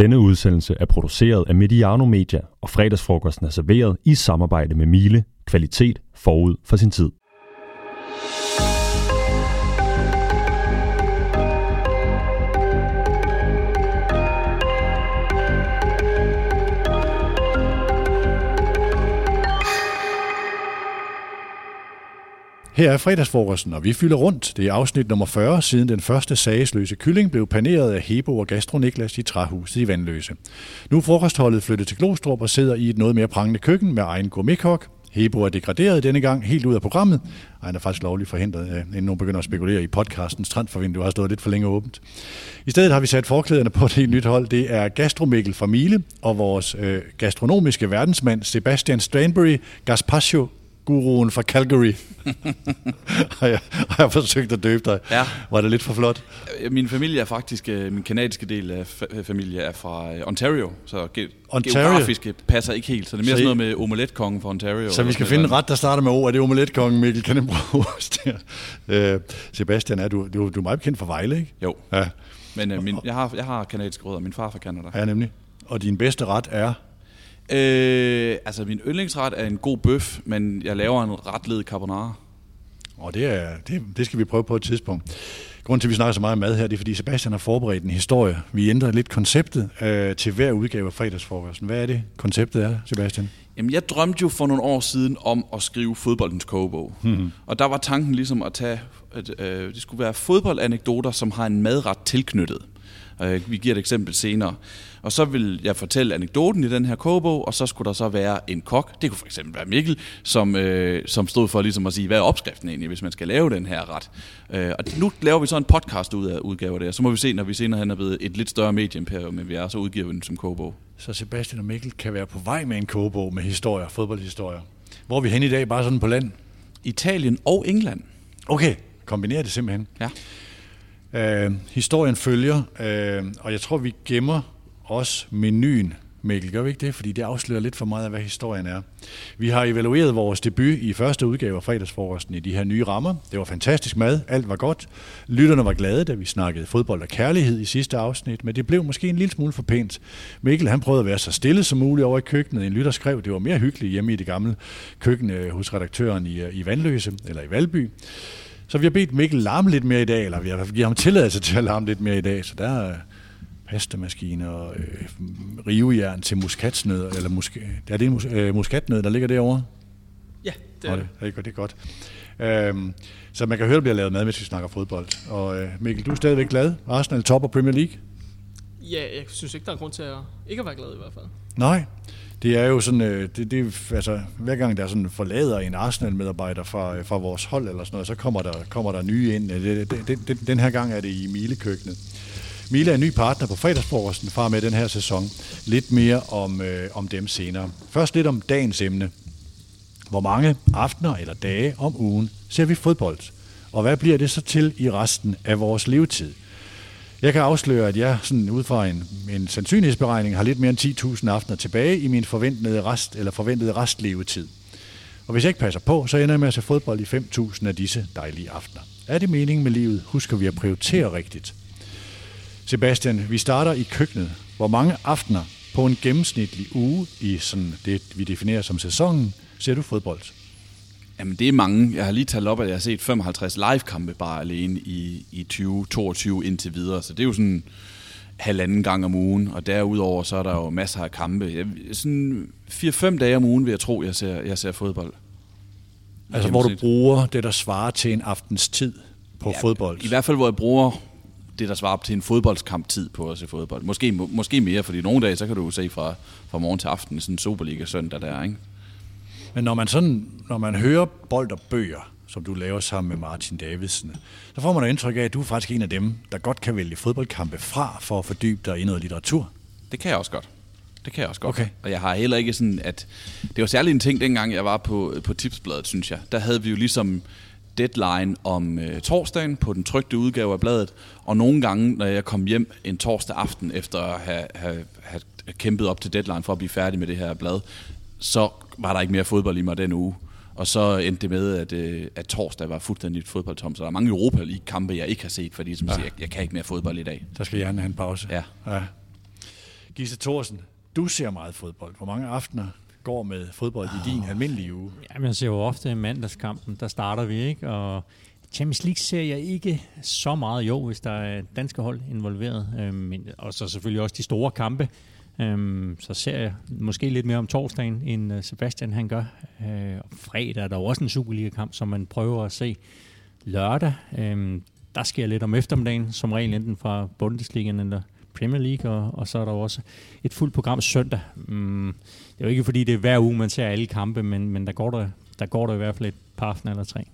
Denne udsendelse er produceret af Mediano Media, og fredagsfrokosten er serveret i samarbejde med Miele. Kvalitet forud for sin tid. Her er fredagsfrokosten, og vi fylder rundt. Det er afsnit nummer 40, siden den første sagesløse kylling blev paneret af Hebo og Gastro Niklas i træhuset i Vandløse. Nu er frokostholdet flyttet til Glostrup og sidder i et noget mere prangende køkken med egen gourmetkok. Hebo er degraderet denne gang helt ud af programmet. Ej, han er faktisk lovligt forhindret, øh, inden nogen begynder at spekulere i podcastens transfervindue, har stået lidt for længe åbent. I stedet har vi sat forklæderne på et helt nyt hold. Det er Gastromikkel fra Miele og vores øh, gastronomiske verdensmand Sebastian Stranbury Gaspacho guruen fra Calgary. har, jeg, har jeg forsøgt at døbe dig. Ja. Var det lidt for flot? Min familie er faktisk, øh, min kanadiske del af fa- familie er fra øh, Ontario, så ge- Ontario? geografisk passer ikke helt, så det er mere Så sådan noget med omeletkongen fra Ontario. Så vi skal finde en ret, der starter med O. Er det omeletkongen, Mikkel? Kan den bruges der? Øh, Sebastian, er du, du, du er meget bekendt fra Vejle, ikke? Jo, Ja, men øh, min, jeg, har, jeg har kanadiske rødder, min far er fra Canada. ja nemlig. Og din bedste ret er? Øh, altså, min yndlingsret er en god bøf, men jeg laver en ret led carbonara. Og det, er, det, det skal vi prøve på et tidspunkt. Grunden til, at vi snakker så meget om mad her, det er, fordi Sebastian har forberedt en historie. Vi ændrer lidt konceptet øh, til hver udgave af fredagsfrokosten. Hvad er det, konceptet er, Sebastian? Jamen, jeg drømte jo for nogle år siden om at skrive fodboldens kogebog. Mm-hmm. Og der var tanken ligesom at tage, at øh, det skulle være fodboldanekdoter, som har en madret tilknyttet. Øh, vi giver et eksempel senere. Og så vil jeg fortælle anekdoten i den her kogebog, og så skulle der så være en kok, det kunne for eksempel være Mikkel, som, øh, som stod for ligesom at sige, hvad er opskriften egentlig, hvis man skal lave den her ret. Øh, og nu laver vi så en podcast ud af udgave af det, og så må vi se, når vi senere hen er blevet et lidt større medieimperium, end vi er, så udgiver vi den som kogebog. Så Sebastian og Mikkel kan være på vej med en kogebog med historier, fodboldhistorier. Hvor er vi hen i dag? Bare sådan på land? Italien og England. Okay, kombinerer det simpelthen. Ja. Øh, historien følger, øh, og jeg tror, vi gemmer også menuen, Mikkel. Gør vi ikke det? Fordi det afslører lidt for meget af, hvad historien er. Vi har evalueret vores debut i første udgave af fredagsfrokosten i de her nye rammer. Det var fantastisk mad. Alt var godt. Lytterne var glade, da vi snakkede fodbold og kærlighed i sidste afsnit, men det blev måske en lille smule for pænt. Mikkel han prøvede at være så stille som muligt over i køkkenet. En lytter skrev, at det var mere hyggeligt hjemme i det gamle køkken øh, hos redaktøren i, øh, i Vandløse, eller i Valby. Så vi har bedt Mikkel larme lidt mere i dag, eller vi har givet ham tilladelse til at larme lidt mere i dag, så der øh, pastamaskiner og øh, rivejern til muskatsnød, eller musk, er det en mus, øh, muskatnød, der ligger derovre? Ja, det Det er er, det. det, er godt, det er godt. Øhm, så man kan høre, at der bliver lavet mad, hvis vi snakker fodbold. Og øh, Mikkel, du er stadigvæk glad. Arsenal topper Premier League? Ja, jeg synes ikke, der er grund til at ikke at være glad i hvert fald. Nej. Det er jo sådan, øh, det, det, er- altså, hver gang der sådan forlader en Arsenal-medarbejder fra, øh, fra vores hold eller sådan noget, så kommer der, kommer der nye ind. Øh, Det, det, det, det, den her gang er det i Miele-køkkenet. Mila er en ny partner på fredagsfrokosten fra med den her sæson. Lidt mere om, øh, om dem senere. Først lidt om dagens emne. Hvor mange aftener eller dage om ugen ser vi fodbold? Og hvad bliver det så til i resten af vores levetid? Jeg kan afsløre, at jeg sådan ud fra en, en sandsynlighedsberegning har lidt mere end 10.000 aftener tilbage i min forventede rest, eller forventede restlevetid. Og hvis jeg ikke passer på, så ender jeg med at se fodbold i 5.000 af disse dejlige aftener. Er det meningen med livet? Husker vi at prioritere rigtigt? Sebastian, vi starter i køkkenet. Hvor mange aftener på en gennemsnitlig uge i sådan det, vi definerer som sæsonen, ser du fodbold? Jamen, det er mange. Jeg har lige talt op, at jeg har set 55 live-kampe bare alene i, i 2022 indtil videre. Så det er jo sådan halvanden gang om ugen, og derudover så er der jo masser af kampe. Jeg, sådan 4-5 dage om ugen vil jeg tro, jeg ser, jeg ser fodbold. Altså hvor du bruger det, der svarer til en aftens tid på ja, fodbold. I hvert fald, hvor jeg bruger det, der svarer til en fodboldskamptid på at se fodbold. Måske, må, måske mere, fordi nogle dage, så kan du se fra, fra morgen til aften sådan en Superliga søndag der, ikke? Men når man, sådan, når man hører bold og bøger, som du laver sammen med Martin Davidsen, så får man jo indtryk af, at du er faktisk en af dem, der godt kan vælge fodboldkampe fra for at fordybe dig i noget litteratur. Det kan jeg også godt. Det kan jeg også godt. Okay. Og jeg har heller ikke sådan, at... Det var særligt en ting, dengang jeg var på, på Tipsbladet, synes jeg. Der havde vi jo ligesom deadline om øh, torsdagen på den trygte udgave af bladet, og nogle gange, når jeg kom hjem en torsdag aften efter at have, have, have kæmpet op til deadline for at blive færdig med det her blad, så var der ikke mere fodbold i mig den uge. Og så endte det med, at, øh, at torsdag var fuldstændig fodboldtom. Så der er mange Europa League-kampe, jeg ikke har set, fordi som ja. siger, jeg, jeg kan ikke mere fodbold i dag. Der skal hjernen have en pause. Ja. ja. Gisse Thorsen, du ser meget fodbold. Hvor mange aftener går med fodbold i din almindelige uge? Jamen, jeg ser jo ofte mandagskampen, der starter vi, ikke? Og Champions League ser jeg ikke så meget, jo, hvis der er danske hold involveret. Øhm, og så selvfølgelig også de store kampe. Øhm, så ser jeg måske lidt mere om torsdagen, end øh, Sebastian han gør. Øh, fredag er der også en Superliga-kamp, som man prøver at se. Lørdag, øhm, der sker lidt om eftermiddagen, som regel enten fra Bundesligaen eller Premier League, og, og så er der også et fuldt program søndag. Mm, det er jo ikke fordi, det er hver uge, man ser alle kampe, men, men der, går der, der går der i hvert fald et par aftener eller tre.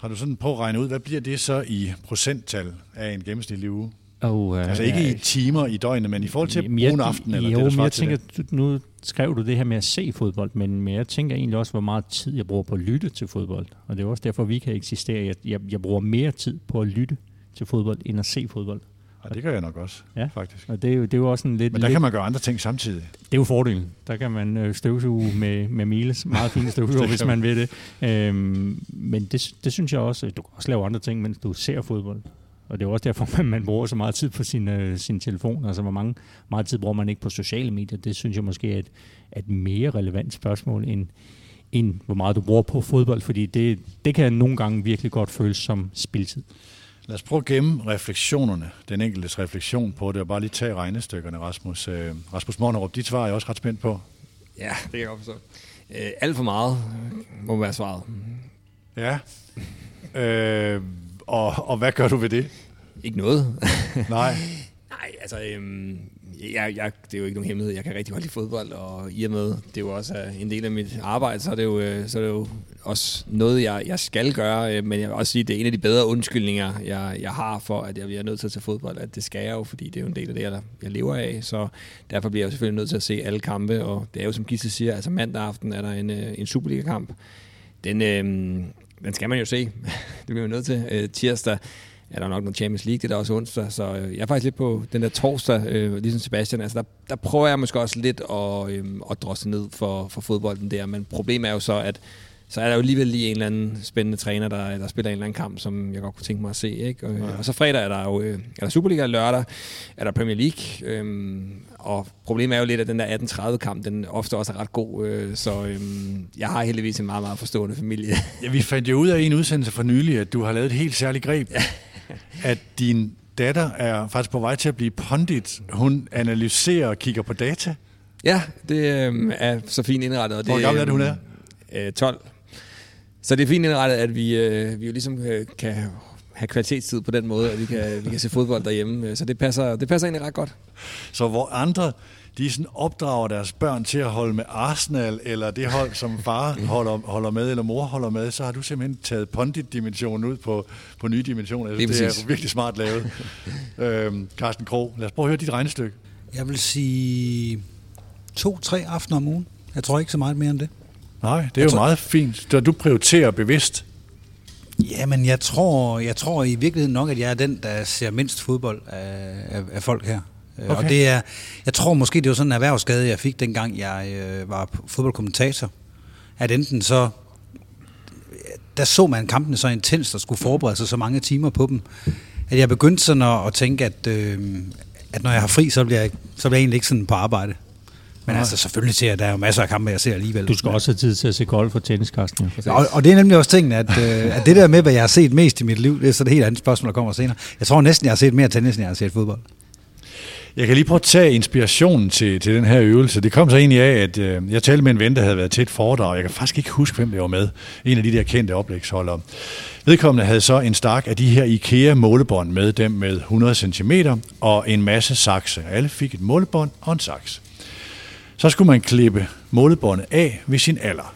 Har du sådan på at regne ud, hvad bliver det så i procenttal af en gennemsnitlig uge? Oh, uh, altså ikke i timer i døgnet, men i forhold til en aften, eller jo, det, men jeg tænker, du, nu skrev du det her med at se fodbold, men, men jeg tænker egentlig også, hvor meget tid jeg bruger på at lytte til fodbold. Og det er også derfor, vi kan eksistere. Jeg, jeg, jeg bruger mere tid på at lytte til fodbold, end at se fodbold. Ja, det gør jeg nok også, ja. faktisk. Og det er, jo, det er jo også en lidt... Men der lidt, kan man gøre andre ting samtidig. Det er jo fordelen. Der kan man øh, støvsuge med, med Miles. Meget fine støvsuger, hvis man vil det. Øhm, men det, det synes jeg også... Du kan også lave andre ting, mens du ser fodbold. Og det er også derfor, man, man bruger så meget tid på sin, øh, sin telefon. Altså, hvor mange, meget tid bruger man ikke på sociale medier? Det synes jeg måske er et, et mere relevant spørgsmål, end, end hvor meget du bruger på fodbold. Fordi det, det kan nogle gange virkelig godt føles som spiltid. Lad os prøve at gemme refleksionerne, den enkeltes refleksion på det, og bare lige tage regnestykkerne, Rasmus. Øh, Rasmus Mornerup, dit svar er jeg også ret spændt på. Ja, det kan jeg godt forstå. Øh, alt for meget må være svaret. Ja. Øh, og, og hvad gør du ved det? Ikke noget. Nej. Nej, altså, øhm, jeg, jeg, det er jo ikke nogen hemmelighed. Jeg kan rigtig godt lide fodbold, og i og med, det er jo også øh, en del af mit arbejde, så er det jo, øh, så er det jo også noget, jeg, jeg skal gøre. Øh, men jeg vil også sige, at det er en af de bedre undskyldninger, jeg, jeg har for, at jeg bliver nødt til at tage fodbold. At det skal jeg jo, fordi det er jo en del af det, jeg, jeg lever af. Så derfor bliver jeg jo selvfølgelig nødt til at se alle kampe. Og det er jo, som Gisse siger, altså mandag aften er der en, en Superliga-kamp. Den, øh, den skal man jo se. det bliver man nødt til. Øh, tirsdag er der nok noget Champions League, det er der også onsdag, så øh, jeg er faktisk lidt på den der torsdag, øh, ligesom Sebastian, altså der, der prøver jeg måske også lidt at, øh, at drosse ned for, for fodbolden der, men problemet er jo så, at så er der jo alligevel lige en eller anden spændende træner, der, der spiller en eller anden kamp, som jeg godt kunne tænke mig at se. Ikke? Og, ja. og så fredag er der jo øh, er der Superliga, lørdag er der Premier League, øhm, og problemet er jo lidt, at den der 18-30-kamp, den ofte også er ret god, øh, så øhm, jeg har heldigvis en meget, meget forstående familie. Ja, vi fandt jo ud af en udsendelse for nylig, at du har lavet et helt særligt greb. Ja at din datter er faktisk på vej til at blive pundit. Hun analyserer og kigger på data. Ja, det øh, er så fint indrettet. Og det, Hvor gammel er det, hun er? Øh, 12. Så det er fint indrettet, at vi, øh, vi jo ligesom øh, kan have kvalitetstid på den måde, at vi kan, vi kan se fodbold derhjemme. Så det passer, det passer egentlig ret godt. Så hvor andre de sådan opdrager deres børn til at holde med Arsenal, eller det hold, som far holder, holder med, eller mor holder med, så har du simpelthen taget pondit-dimensionen ud på, på nye dimensioner. det, det er virkelig smart lavet. øhm, Carsten Krog, lad os prøve at høre dit regnestykke. Jeg vil sige to-tre aftener om ugen. Jeg tror ikke så meget mere end det. Nej, det er jeg jo tror... meget fint. Så du prioriterer bevidst. Jamen, jeg tror, jeg tror i virkeligheden nok, at jeg er den, der ser mindst fodbold af, af, af folk her. Øh, okay. Og det er, jeg tror måske, det var sådan en erhvervsskade, jeg fik, dengang jeg øh, var fodboldkommentator. At enten så, der så man kampene så intens, og skulle forberede sig så mange timer på dem, at jeg begyndte sådan at, at tænke, at, øh, at når jeg har fri, så bliver jeg, så bliver jeg egentlig ikke sådan på arbejde. Men Nej. altså selvfølgelig ser jeg, der er jo masser af kampe, jeg ser alligevel. Du skal også have tid til at se golf og tennis, Carsten. Og, og det er nemlig også ting, at, øh, at det der med, hvad jeg har set mest i mit liv, det er så et helt andet spørgsmål, der kommer senere. Jeg tror næsten, jeg har set mere tennis, end jeg har set fodbold. Jeg kan lige prøve at tage inspirationen til, til den her øvelse. Det kom så egentlig af, at øh, jeg talte med en ven, der havde været til et foredrag. Jeg kan faktisk ikke huske, hvem det var med. En af de der kendte oplægsholdere. Vedkommende havde så en stak af de her IKEA-målebånd med, dem med 100 cm og en masse sakse. Alle fik et målebånd og en saks. Så skulle man klippe målebåndet af ved sin alder.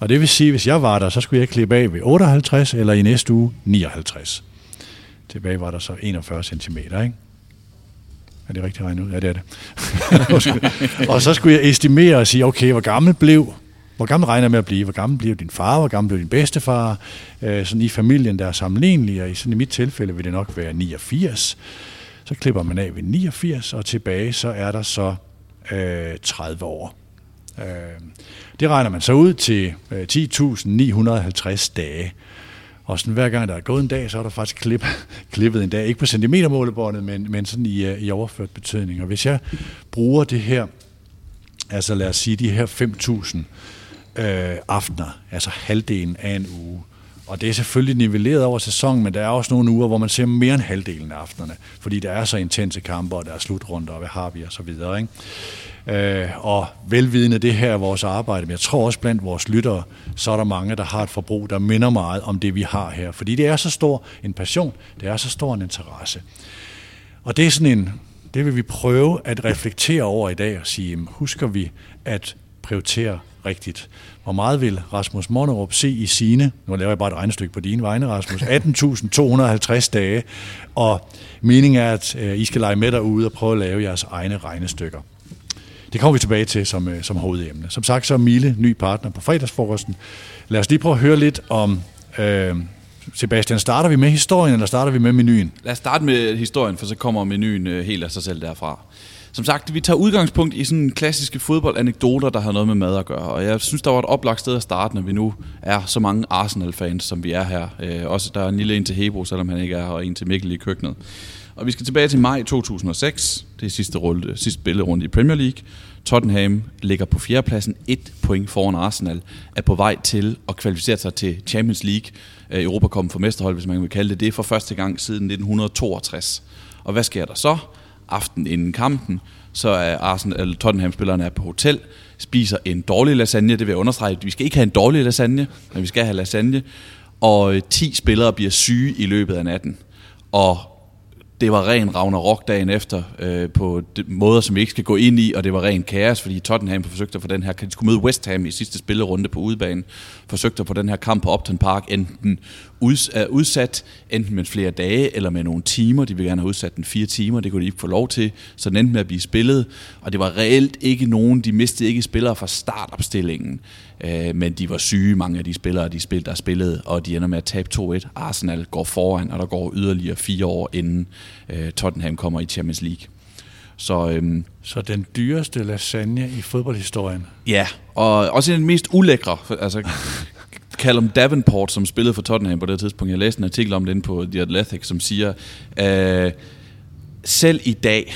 Og det vil sige, at hvis jeg var der, så skulle jeg klippe af ved 58 eller i næste uge 59. Tilbage var der så 41 cm, ikke? Er det rigtigt regnet ud? Ja, det er det. og så skulle jeg estimere og sige, okay, hvor gammel blev, hvor gammel regner med at blive? Hvor gammel bliver din far? Hvor gammel bliver din bedstefar? Øh, sådan i familien, der er sammenlignelige, og i, sådan i mit tilfælde vil det nok være 89. Så klipper man af ved 89, og tilbage så er der så øh, 30 år. Øh, det regner man så ud til øh, 10.950 dage. Og sådan hver gang der er gået en dag, så er der faktisk klip, klippet en dag. Ikke på centimetermålebåndet, men, men sådan i, øh, i overført betydning. Og hvis jeg bruger det her, altså lad os sige de her 5.000 øh, aftener, altså halvdelen af en uge, og det er selvfølgelig nivelleret over sæsonen, men der er også nogle uger, hvor man ser mere end halvdelen af aftenerne, fordi der er så intense kampe, og der er slutrunder, og hvad har vi, og så videre. Ikke? Øh, og velvidende det her er vores arbejde, men jeg tror også blandt vores lyttere, så er der mange, der har et forbrug, der minder meget om det, vi har her. Fordi det er så stor en passion, det er så stor en interesse. Og det er sådan en, det vil vi prøve at reflektere over i dag og sige, husker vi at prioritere rigtigt. Hvor meget vil Rasmus Monnerup se i sine, nu laver jeg bare et regnestykke på dine vegne, Rasmus, 18.250 dage, og meningen er, at øh, I skal lege med derude og prøve at lave jeres egne regnestykker. Det kommer vi tilbage til som, øh, som hovedemne. Som sagt, så er Mille ny partner på fredagsfrokosten. Lad os lige prøve at høre lidt om... Øh, Sebastian, starter vi med historien, eller starter vi med menuen? Lad os starte med historien, for så kommer menuen øh, helt af sig selv derfra. Som sagt, vi tager udgangspunkt i sådan klassiske fodboldanekdoter, der har noget med mad at gøre. Og jeg synes, der var et oplagt sted at starte, når vi nu er så mange Arsenal-fans, som vi er her. Øh, også der er en lille en til Hebo, selvom han ikke er her, og en til Mikkel i køkkenet. Og vi skal tilbage til maj 2006. Det er sidste, runde, sidste spillerunde i Premier League. Tottenham ligger på fjerdepladsen, et point foran Arsenal, er på vej til at kvalificere sig til Champions League, øh, Europa kommer for mesterhold, hvis man vil kalde det det, for første gang siden 1962. Og hvad sker der så? Aften inden kampen, så er Arsenal, eller Tottenham-spillerne er på hotel, spiser en dårlig lasagne, det vil jeg understrege, vi skal ikke have en dårlig lasagne, men vi skal have lasagne, og øh, 10 spillere bliver syge i løbet af natten. Og det var ren Ragnarok dagen efter, øh, på de, måder, som vi ikke skal gå ind i, og det var ren kaos, fordi Tottenham forsøgte at få den her, de skulle møde West Ham i sidste spillerunde på udebane, forsøgte at få den her kamp på Upton Park enten uds, uh, udsat, enten med flere dage eller med nogle timer. De ville gerne have udsat den fire timer, det kunne de ikke få lov til, så den endte med at blive spillet, og det var reelt ikke nogen, de mistede ikke spillere fra startopstillingen, uh, men de var syge, mange af de spillere, de spil, der spillede, og de ender med at tabe 2-1. Arsenal går foran, og der går yderligere fire år inden uh, Tottenham kommer i Champions League. Så, øhm, så den dyreste lasagne i fodboldhistorien? Ja, og også den mest ulækre. Altså, Callum Davenport, som spillede for Tottenham på det tidspunkt, jeg læste en artikel om det inde på The Athletic, som siger, øh, selv i dag,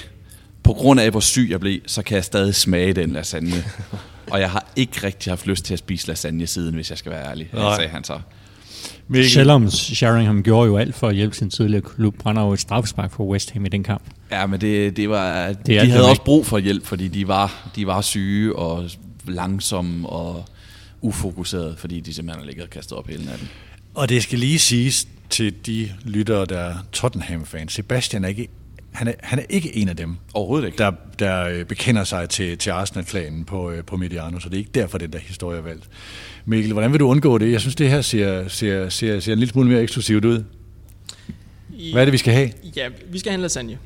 på grund af hvor syg jeg blev, så kan jeg stadig smage den lasagne. Og jeg har ikke rigtig haft lyst til at spise lasagne siden, hvis jeg skal være ærlig, Nej. sagde han så. Mikkel. Selvom Sheringham gjorde jo alt for at hjælpe sin tidligere klub, brænder jo et straffespark for West Ham i den kamp. Ja, men det, det var, det de havde også brug for hjælp, fordi de var, de var syge og langsomme og ufokuseret, fordi de simpelthen har ligget og kastet op hele natten. Og det skal lige siges til de lyttere, der er Tottenham-fans. Sebastian er ikke han er, han er ikke en af dem, Overhovedet ikke. der, der øh, bekender sig til, til Arsenal-klanen på, øh, på Mediano, så det er ikke derfor, den der historie er valgt. Mikkel, hvordan vil du undgå det? Jeg synes, det her ser, ser, ser, ser en lille smule mere eksklusivt ud. Hvad er det, vi skal have? Ja, vi skal have en lasagne.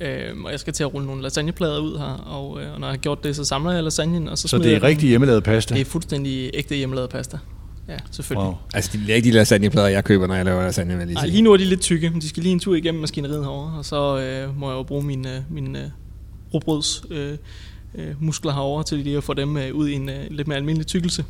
Øhm, og jeg skal til at rulle nogle lasagneplader ud her, og, øh, og når jeg har gjort det, så samler jeg lasagnen, og så Så det er rigtig hjemmelavet pasta? Det er fuldstændig ægte hjemmelavet pasta. Ja, selvfølgelig. Wow. Altså, det er ikke de lasagneplader, jeg køber, når jeg laver lasagne, vil lige. Ej, lige nu er de lidt tykke, men de skal lige en tur igennem maskineriet herovre, og så øh, må jeg jo bruge mine, øh, mine øh, robrøds øh, øh, muskler herovre, til lige at få dem øh, ud i en øh, lidt mere almindelig tykkelse.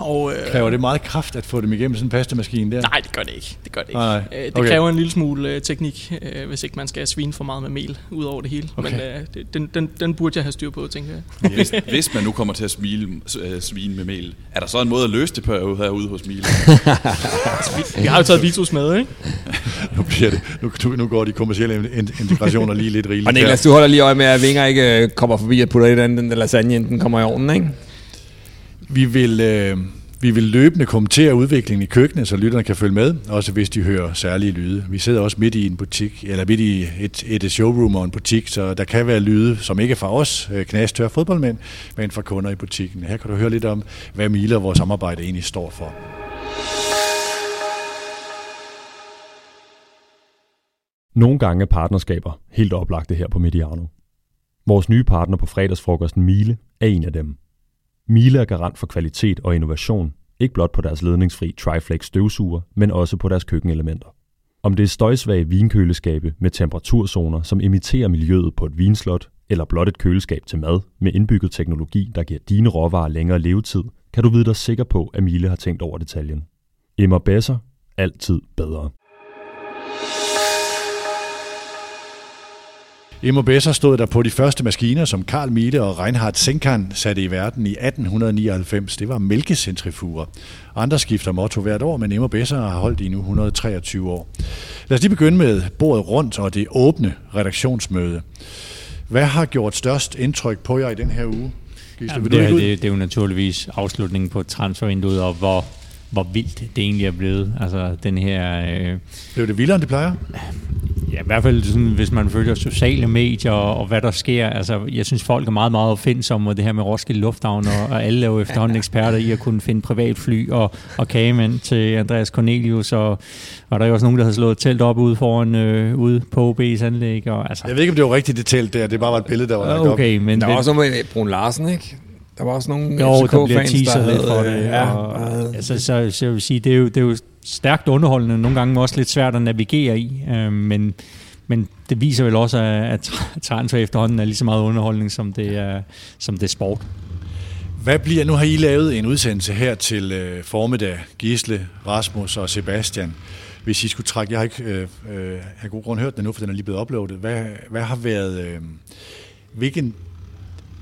Og, øh, kræver det meget kraft at få dem igennem sådan en pastamaskine der? Nej, det gør det ikke. Det, gør det, ikke. Nej, okay. Øh, det kræver en lille smule øh, teknik, øh, hvis ikke man skal svine for meget med mel ud over det hele. Okay. Men øh, den, den, den burde jeg have styr på, tænker jeg. hvis, hvis man nu kommer til at smile, øh, svine med mel, er der så en måde at løse det på herude hos Mile? altså, vi, vi har jo taget Vitus med, ikke? nu, bliver det, nu, nu går de kommersielle integrationer lige lidt rigeligt. Og Niklas, du holder lige øje med, at Vinger ikke øh, kommer forbi at putte i den, den lasagne, den kommer i ovnen, ikke? Vi vil... Øh, vi vil løbende kommentere udviklingen i køkkenet, så lytterne kan følge med, også hvis de hører særlige lyde. Vi sidder også midt i en butik, eller midt i et, et showroom og en butik, så der kan være lyde, som ikke er fra os, øh, knastør fodboldmænd, men fra kunder i butikken. Her kan du høre lidt om, hvad Mile og vores samarbejde egentlig står for. Nogle gange er partnerskaber helt oplagte her på Mediano. Vores nye partner på fredagsfrokosten Mile er en af dem – Miele er garant for kvalitet og innovation, ikke blot på deres ledningsfri Triflex støvsuger, men også på deres køkkenelementer. Om det er støjsvage vinkøleskabe med temperaturzoner, som imiterer miljøet på et vinslot, eller blot et køleskab til mad med indbygget teknologi, der giver dine råvarer længere levetid, kan du vide dig sikker på, at Miele har tænkt over detaljen. Emma Besser altid bedre. Immo Besser stod der på de første maskiner, som Karl Miele og Reinhard Senkan satte i verden i 1899. Det var mælkecentrifuger. Andre skifter motto hvert år, men Immo Besser har holdt i nu 123 år. Lad os lige begynde med bordet rundt og det åbne redaktionsmøde. Hvad har gjort størst indtryk på jer i den her uge? Gisle, Jamen, det, det, det er jo naturligvis afslutningen på transfervinduet, og hvor hvor vildt det egentlig er blevet. Altså den her... Øh, Blev det vildere, end det plejer? Ja, i hvert fald sådan, hvis man følger sociale medier og, og hvad der sker. Altså, jeg synes, folk er meget, meget opfindsomme, og det her med Roskilde Lufthavn, og, og alle er jo efterhånden eksperter i at kunne finde privatfly og, og kagemænd til Andreas Cornelius, og var der jo også nogen, der havde slået telt op ude foran øh, ude på OB's anlæg. Og, altså. Jeg ved ikke, om det var rigtigt det telt der, det bare var et billede, der var lagt okay, op. Men der var også noget med Brun Larsen, ikke? Der var også nogle jo, FCK der bliver teaser lidt for det. Ja, og, altså, så, så jeg vil sige, det er, jo, det er jo stærkt underholdende, nogle gange også lidt svært at navigere i, øh, men, men det viser vel også, at, transfer efterhånden er lige så meget underholdning, som det er, som det er sport. Hvad bliver, nu har I lavet en udsendelse her til øh, formiddag, Gisle, Rasmus og Sebastian. Hvis I skulle trække, jeg har ikke øh, øh, har god grund hørt den nu, for den er lige blevet uploadet. Hvad, hvad har været, øh, hvilken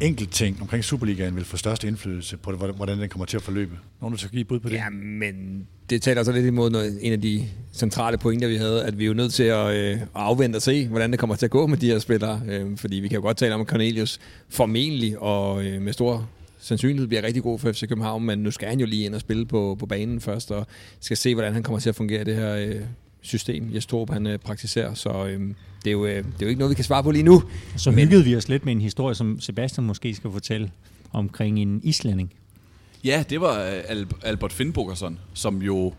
enkelt ting omkring Superligaen vil få størst indflydelse på, det, hvordan den kommer til at forløbe? Nogen, der skal give bud på det? Ja, men det taler så lidt imod noget, en af de centrale pointer, vi havde, at vi er jo nødt til at, øh, at afvente og se, hvordan det kommer til at gå med de her spillere. Øh, fordi vi kan jo godt tale om, at Cornelius formentlig og øh, med stor sandsynlighed bliver rigtig god for FC København, men nu skal han jo lige ind og spille på, på banen først, og skal se, hvordan han kommer til at fungere det her øh, system, Jes Torp, han øh, praktiserer. Så øh, det, er jo, øh, det er jo ikke noget, vi kan svare på lige nu. Så men, hyggede vi os lidt med en historie, som Sebastian måske skal fortælle omkring en islænding. Ja, det var øh, Albert Finnbogason, som jo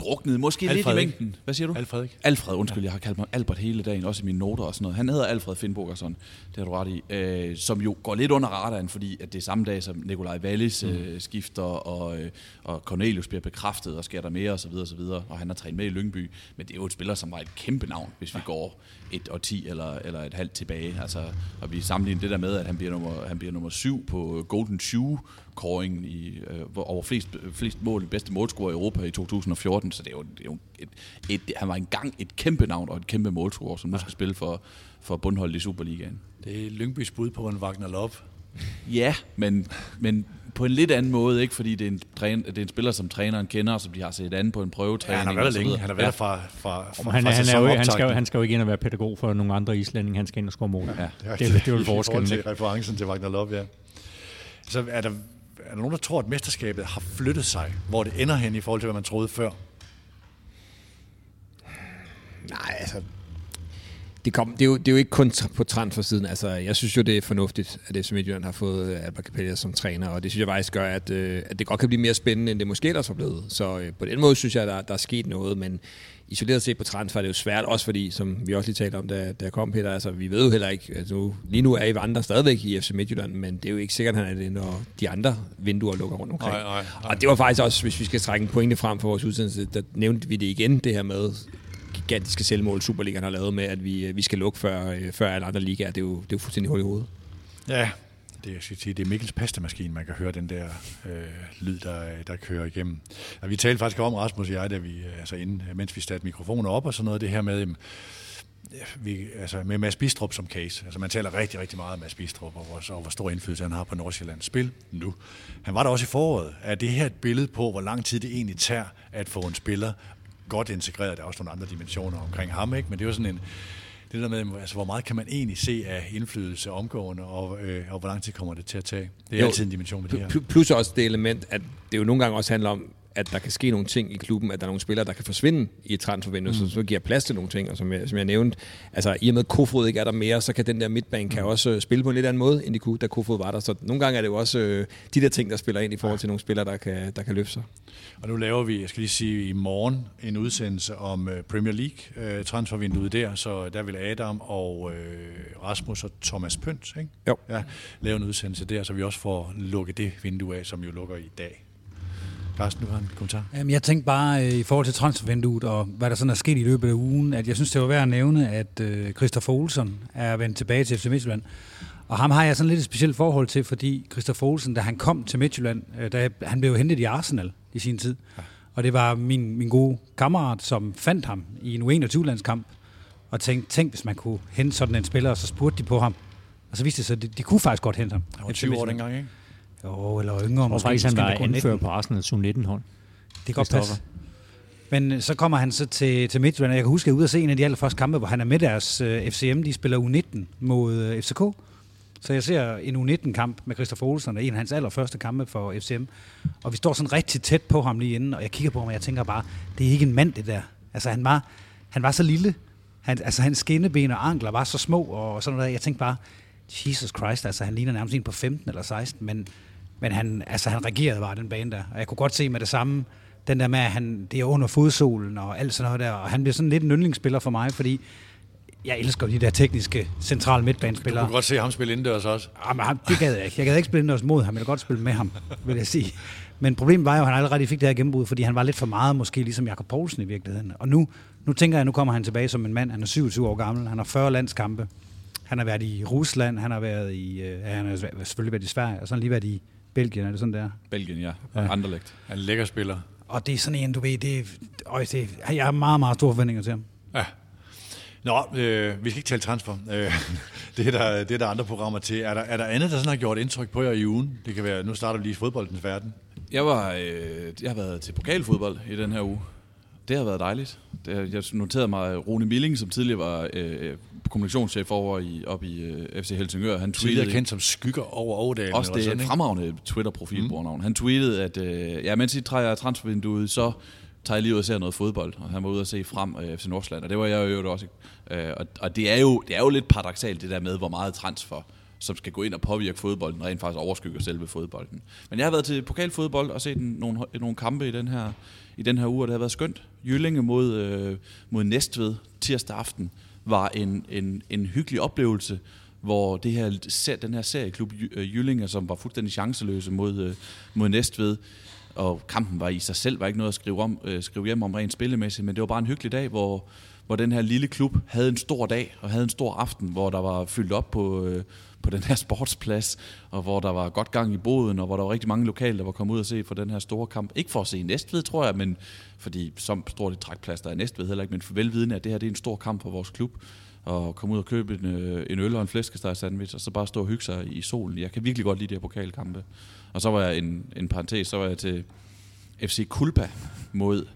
druknede måske Alfred, lidt i mængden. Hvad siger du? Alfred, ikke? Alfred, undskyld, ja. jeg har kaldt mig Albert hele dagen, også i mine noter og sådan noget. Han hedder Alfred Finnbogason, det har du ret i, øh, som jo går lidt under radaren, fordi at det er samme dag, som Nikolaj Wallis mm. øh, skifter, og, øh, og Cornelius bliver bekræftet, og sker der mere, og så videre, og så videre, og han har trænet med i Lyngby. Men det er jo et spiller, som var et kæmpe navn, hvis vi går et og ti eller, eller et halvt tilbage. Altså, og vi sammenligner det der med, at han bliver nummer, han bliver nummer syv på Golden Shoe kåringen i, øh, over flest, flest mål, bedste målscorer i Europa i 2014, så det er jo, det er jo et, et, han var engang et kæmpe navn og et kæmpe målscorer, som nu skal spille for, for bundholdet i Superligaen. Det er Lyngbys bud på en Wagner Love. Ja, men, men på en lidt anden måde, ikke? fordi det er, en træn, det er en spiller, som træneren kender, som de har set an på en prøvetræning. Ja, han har været længe. Han har været ja. fra, fra, fra, han, fra han, er jo, han, skal, han skal jo ikke ind og være pædagog for nogle andre islændinge. Han skal ind og score mål. Ja, ja. Det, det, det er jo forskellen. til referencen til Wagner Love, ja. Så er der, er der nogen, der tror, at mesterskabet har flyttet sig, hvor det ender hen i forhold til, hvad man troede før? Nej, altså, det, kom, det, er jo, det er jo ikke kun på transfersiden. Altså, jeg synes jo, det er fornuftigt, at det Midtjylland har fået øh, Albert Capella som træner, og det synes jeg faktisk gør, at, øh, at det godt kan blive mere spændende, end det måske ellers var blevet. Så øh, på den måde synes jeg, der, der er sket noget, men isoleret set på transfer er det jo svært, også fordi, som vi også lige talte om, da, da jeg kom, Peter, altså vi ved jo heller ikke, altså nu, lige nu er I andre stadigvæk i FC Midtjylland, men det er jo ikke sikkert, at han er det, når de andre vinduer lukker rundt omkring. Nej, nej, nej. Og det var faktisk også, hvis vi skal trække en pointe frem for vores udsendelse, der nævnte vi det igen, det her med, gigantiske selvmål, Superligaen har lavet med, at vi, øh, vi skal lukke før, øh, før alle andre ligaer. Det er jo, det er jo fuldstændig hul i hovedet. Ja, det, jeg skal sige, det er Mikkels pastamaskine, man kan høre den der øh, lyd, der, der kører igennem. Og vi talte faktisk om, Rasmus og jeg, da vi, altså inden, mens vi satte mikrofoner op og sådan noget, det her med, øh, vi, altså med Mads Bistrup som case. Altså man taler rigtig, rigtig meget om Mads Bistrup, og hvor, og hvor stor indflydelse han har på Nordsjællands spil nu. Han var der også i foråret. Er det her et billede på, hvor lang tid det egentlig tager at få en spiller godt integreret. Der er også nogle andre dimensioner omkring ham, ikke? men det er jo sådan en, det der med, altså, hvor meget kan man egentlig se af indflydelse omgående, og, øh, og hvor lang tid kommer det til at tage? Det er jo, altid en dimension med det her. Plus også det element, at det jo nogle gange også handler om, at der kan ske nogle ting i klubben, at der er nogle spillere, der kan forsvinde i et transfervindue, mm. så, så giver plads til nogle ting, og som jeg, som jeg nævnte, altså i og med, at Kofod ikke er der mere, så kan den der midtbane mm. kan også øh, spille på en lidt anden måde, end de kunne, da Kofod var der. Så nogle gange er det jo også øh, de der ting, der spiller ind i forhold til nogle spillere, der kan, der kan løfte sig. Og nu laver vi, jeg skal lige sige, i morgen en udsendelse om uh, Premier League, uh, transfervinduet der, så der vil Adam og uh, Rasmus og Thomas Pønt, ikke? Jo. Ja, lave en udsendelse der, så vi også får lukket det vindue af, som jo lukker i dag. Carsten, du har en kommentar? Jamen, jeg tænkte bare øh, i forhold til transfervinduet og hvad der sådan er sket i løbet af ugen, at jeg synes, det var værd at nævne, at øh, Christopher Olsen er vendt tilbage til FC Midtjylland. Og ham har jeg sådan lidt et specielt forhold til, fordi Christopher Olsen, da han kom til Midtjylland, øh, da han blev hentet i Arsenal i sin tid, ja. Og det var min, min gode kammerat, som fandt ham i en U21-landskamp, og tænkte, tænk, hvis man kunne hente sådan en spiller, og så spurgte de på ham. Og så viste det sig, at de, de kunne faktisk godt hente ham. Han var 20 år dengang, ikke? Jo, eller yngre. Og faktisk han var anfører på Arsenal's U19-hold. Det kan godt passe. Men øh, så kommer han så til, til Midtjylland. Jeg kan huske, at jeg er ude og se en af de allerførste kampe, hvor han er med deres øh, FCM. De spiller U19 mod uh, FCK. Så jeg ser en U19-kamp med Christopher Olsen, en af hans allerførste kampe for FCM. Og vi står sådan rigtig tæt på ham lige inden, og jeg kigger på ham, og jeg tænker bare, det er ikke en mand, det der. Altså, han var, han var så lille. Han, altså, hans skinneben og ankler var så små, og sådan noget. Jeg tænkte bare, Jesus Christ, altså, han ligner nærmest en på 15 eller 16, men, men han, altså, han regerede bare den bane der. Og jeg kunne godt se med det samme, den der med, at han, det er under fodsolen og alt sådan noget der, og han bliver sådan lidt en yndlingsspiller for mig, fordi jeg elsker de der tekniske central midtbanespillere. Du kunne godt se ham spille indendørs også. Jamen, ham, det gad jeg ikke. Jeg gad ikke spille indendørs mod ham, jeg vil godt spille med ham, vil jeg sige. Men problemet var jo, at han allerede fik det her gennembrud, fordi han var lidt for meget, måske ligesom Jakob Poulsen i virkeligheden. Og nu, nu tænker jeg, at nu kommer han tilbage som en mand. Han er 27 år gammel, han har 40 landskampe. Han har været i Rusland, han har været i, øh, han har selvfølgelig været i Sverige, og så har han lige været i Belgien, er det sådan der? Belgien, ja. ja. Anderlecht. Han er en lækker spiller. Og det er sådan en, du ved, det, øj, det, jeg har meget, meget store forventninger til ham. Ja. Nå, øh, vi skal ikke tale transfer. Øh, det, er der, det er der andre programmer til. Er der, er der andet, der sådan har gjort indtryk på jer i ugen? Det kan være, nu starter vi lige i fodboldens verden. Jeg, var, øh, jeg har været til pokalfodbold i den her uge. Det har været dejligt. Det, jeg noterede mig, Rune Milling, som tidligere var øh, kommunikationschef over i, op i øh, FC Helsingør, han tweetede... kendt som skygger over Ådalen. Også det et fremragende Twitter-profilbrugernavn. Mm. Han tweetede, at øh, ja, mens I træder transfervinduet, så tager jeg lige ud og ser noget fodbold, og han var ude og se frem øh, FC Nordsjælland, og det var jeg jo også. Øh, og og det, er jo, det er jo lidt paradoxalt, det der med, hvor meget transfer som skal gå ind og påvirke fodbolden, rent faktisk overskygger selve fodbolden. Men jeg har været til pokalfodbold og set nogle, nogle kampe i den her, i den her uge, og det har været skønt. Jyllinge mod, øh, mod Næstved tirsdag aften var en, en, en hyggelig oplevelse, hvor det her, den her serieklub øh, Jyllinge, som var fuldstændig chanceløse mod, øh, mod Næstved, og kampen var i sig selv, var ikke noget at skrive, om, øh, skrive hjem om rent spillemæssigt, men det var bare en hyggelig dag, hvor, hvor den her lille klub havde en stor dag, og havde en stor aften, hvor der var fyldt op på, øh, på den her sportsplads, og hvor der var godt gang i boden, og hvor der var rigtig mange lokale, der var kommet ud og se for den her store kamp. Ikke for at se Næstved, tror jeg, men fordi som stort et trækplads, der er Næstved heller ikke, men for velvidende, at det her det er en stor kamp for vores klub og komme ud og købe en, øh, en øl og en flæskesteg sandwich, og så bare stå og hygge sig i solen. Jeg kan virkelig godt lide de her pokalkampe. Og så var jeg en, en parentes, så var jeg til FC Kulpa mod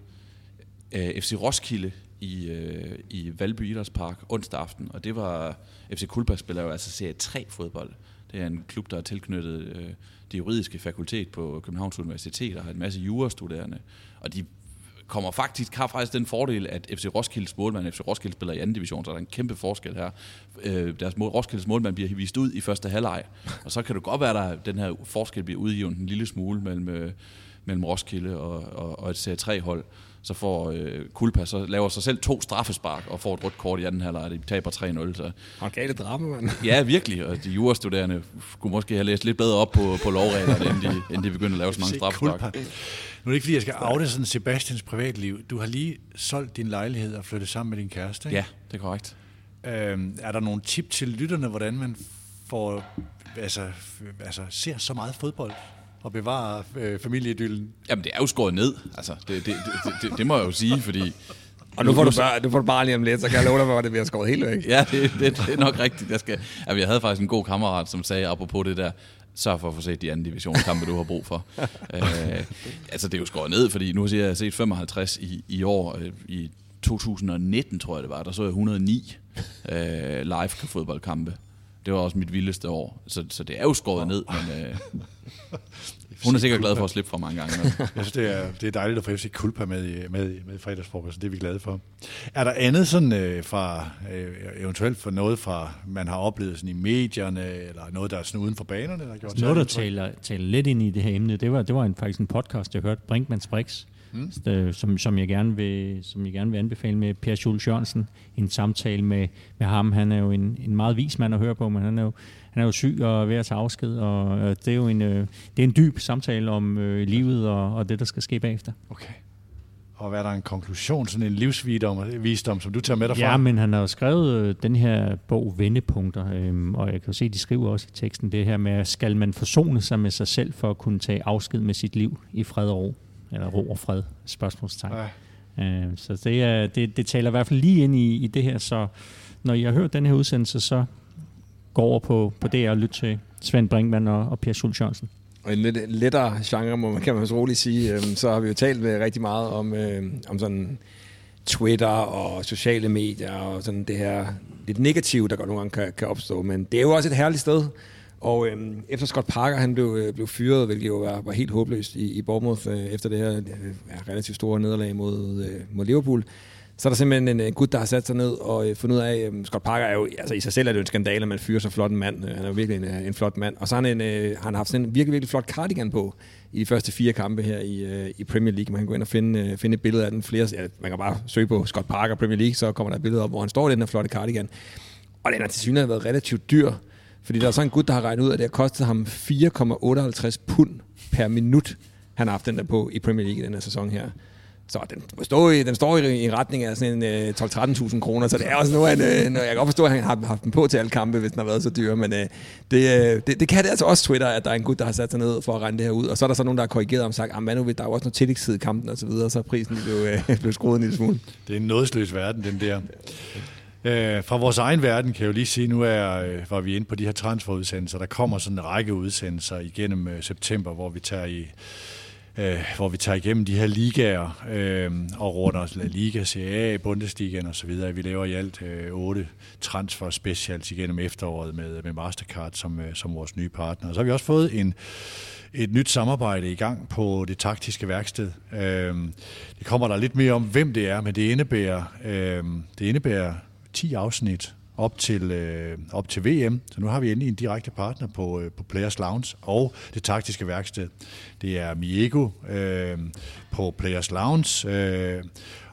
øh, FC Roskilde i, øh, i Valby Idrætspark onsdag aften, og det var, FC Kulpa spiller jo altså serie 3 fodbold. Det er en klub, der er tilknyttet øh, det juridiske fakultet på Københavns Universitet, og har en masse jurastuderende, og de kommer faktisk, har faktisk den fordel, at FC Roskildes målmand, FC Roskilde spiller i anden division, så der er en kæmpe forskel her. Øh, deres mål, Roskildes målmand bliver vist ud i første halvleg, og så kan det godt være, at den her forskel bliver udgivet en lille smule mellem, øh, mellem Roskilde og, og, og et serie 3-hold så får øh, Kulpa så laver sig selv to straffespark og får et rødt kort i anden halvleg, de taber 3-0. Så. Og gav det drama, mand. ja, virkelig, og de jurastuderende skulle måske have læst lidt bedre op på, på lovreglerne, inden de, inden de begyndte at lave så mange straffespark. Nu er det ikke, fordi jeg skal afde sådan Sebastians privatliv. Du har lige solgt din lejlighed og flyttet sammen med din kæreste, ikke? Ja, det er korrekt. Øhm, er der nogle tip til lytterne, hvordan man får, altså, altså, ser så meget fodbold? At bevare øh, familiedyllen? Jamen, det er jo skåret ned. Altså, det, det, det, det, det må jeg jo sige, fordi... Og nu får, du bare, nu får du bare lige om lidt, så kan jeg love dig at det bliver skåret helt væk. Ja, det, det, det er nok rigtigt. Jeg, skal, altså, jeg havde faktisk en god kammerat, som sagde, apropos det der, sørg for at få set de anden divisionskampe, du har brug for. øh, altså, det er jo skåret ned, fordi nu siger jeg, har set 55 i, i år. Øh, I 2019, tror jeg det var, der så jeg 109 øh, live fodboldkampe. Det var også mit vildeste år. Så, så det er jo skåret ned, men... Øh, hun er sikkert glad for at slippe for mange gange. Jeg synes, det er, det er dejligt at få FC Kulpa med i, med, med fredagsfrokost, det er vi glade for. Er der andet sådan øh, fra, øh, eventuelt for noget fra, man har oplevet sådan i medierne, eller noget, der er sådan uden for banerne? Der gjort noget, der taler, taler lidt ind i det her emne, det var, det var en, faktisk en podcast, jeg hørte, Brinkmanns Brix, mm. som, som, jeg gerne vil, som jeg gerne vil anbefale med Per Schultz Jørgensen. En samtale med, med ham. Han er jo en, en meget vis mand at høre på, men han er jo, han er jo syg og ved at tage afsked, og øh, det er jo en, øh, det er en dyb samtale om øh, livet og, og det, der skal ske bagefter. Okay. Og hvad er der en konklusion, sådan en livsvisdom, visdom, som du tager med dig fra? Ja, men han har jo skrevet øh, den her bog Vendepunkter, øh, og jeg kan jo se, de skriver også i teksten det her med, skal man forsone sig med sig selv for at kunne tage afsked med sit liv i fred og ro? Eller ro og fred, spørgsmålstegn. Ja. Øh, så det, er, det, det taler i hvert fald lige ind i, i det her, så når I har hørt den her udsendelse, så gå over på, på DR og lyt til Svend Brinkmann og, og Per Schultz Jørgensen. Og en lidt lettere genre, må man, kan man så roligt sige, øhm, så har vi jo talt med rigtig meget om, øh, om sådan Twitter og sociale medier og sådan det her lidt negative, der godt nogle gange kan, kan opstå. Men det er jo også et herligt sted. Og øhm, efter Scott Parker han blev, øh, blev fyret, hvilket jo var, var helt håbløst i, i Bournemouth øh, efter det her øh, relativt store nederlag mod, øh, mod Liverpool, så er der simpelthen en, en gut, der har sat sig ned og øh, fundet ud af, at Scott Parker er jo, altså i sig selv er det jo en skandale, at man fyrer så flot en mand. Øh, han er jo virkelig en, øh, en flot mand. Og så har han, en, øh, han har haft sådan en virkelig, virkelig flot cardigan på i de første fire kampe her i, øh, i Premier League. Man kan gå ind og finde, øh, finde et billede af den. Flere, ja, man kan bare søge på Scott Parker Premier League, så kommer der et billede op, hvor han står i den her flotte cardigan. Og den har til synes været relativt dyr, fordi der er sådan en gut, der har regnet ud, at det har kostet ham 4,58 pund per minut, han har haft den der på i Premier League i den her sæson her. Så den, står i, den står i, i retning af sådan en øh, 12-13.000 kroner, så det er også noget, han, øh, jeg kan godt forstå, at han har haft den på til alle kampe, hvis den har været så dyr, men øh, det, øh, det, det, kan det altså også Twitter, at der er en gut, der har sat sig ned for at regne det her ud, og så er der så nogen, der har korrigeret om sagt, ah, at nu, der er jo også noget tillægstid i kampen og så videre, så er prisen blev, øh, blev skruet en lille smule. Det er en nådesløs verden, den der. Øh, fra vores egen verden kan jeg jo lige sige, nu er, øh, var vi inde på de her transferudsendelser. Der kommer sådan en række udsendelser igennem øh, september, hvor vi tager i øh, hvor vi tager igennem de her ligaer øh, og runder La Liga, Serie A, Bundesligaen og så videre. Vi laver i alt øh, otte transfer specials igennem efteråret med, med Mastercard som, øh, som vores nye partner. Og så har vi også fået en, et nyt samarbejde i gang på det taktiske værksted. Øh, det kommer der lidt mere om, hvem det er, men det indebærer, øh, det indebærer 10 afsnit op til, øh, op til VM. Så nu har vi endelig en direkte partner på, øh, på Players Lounge og det taktiske værksted. Det er Miego øh, på Players Lounge, øh,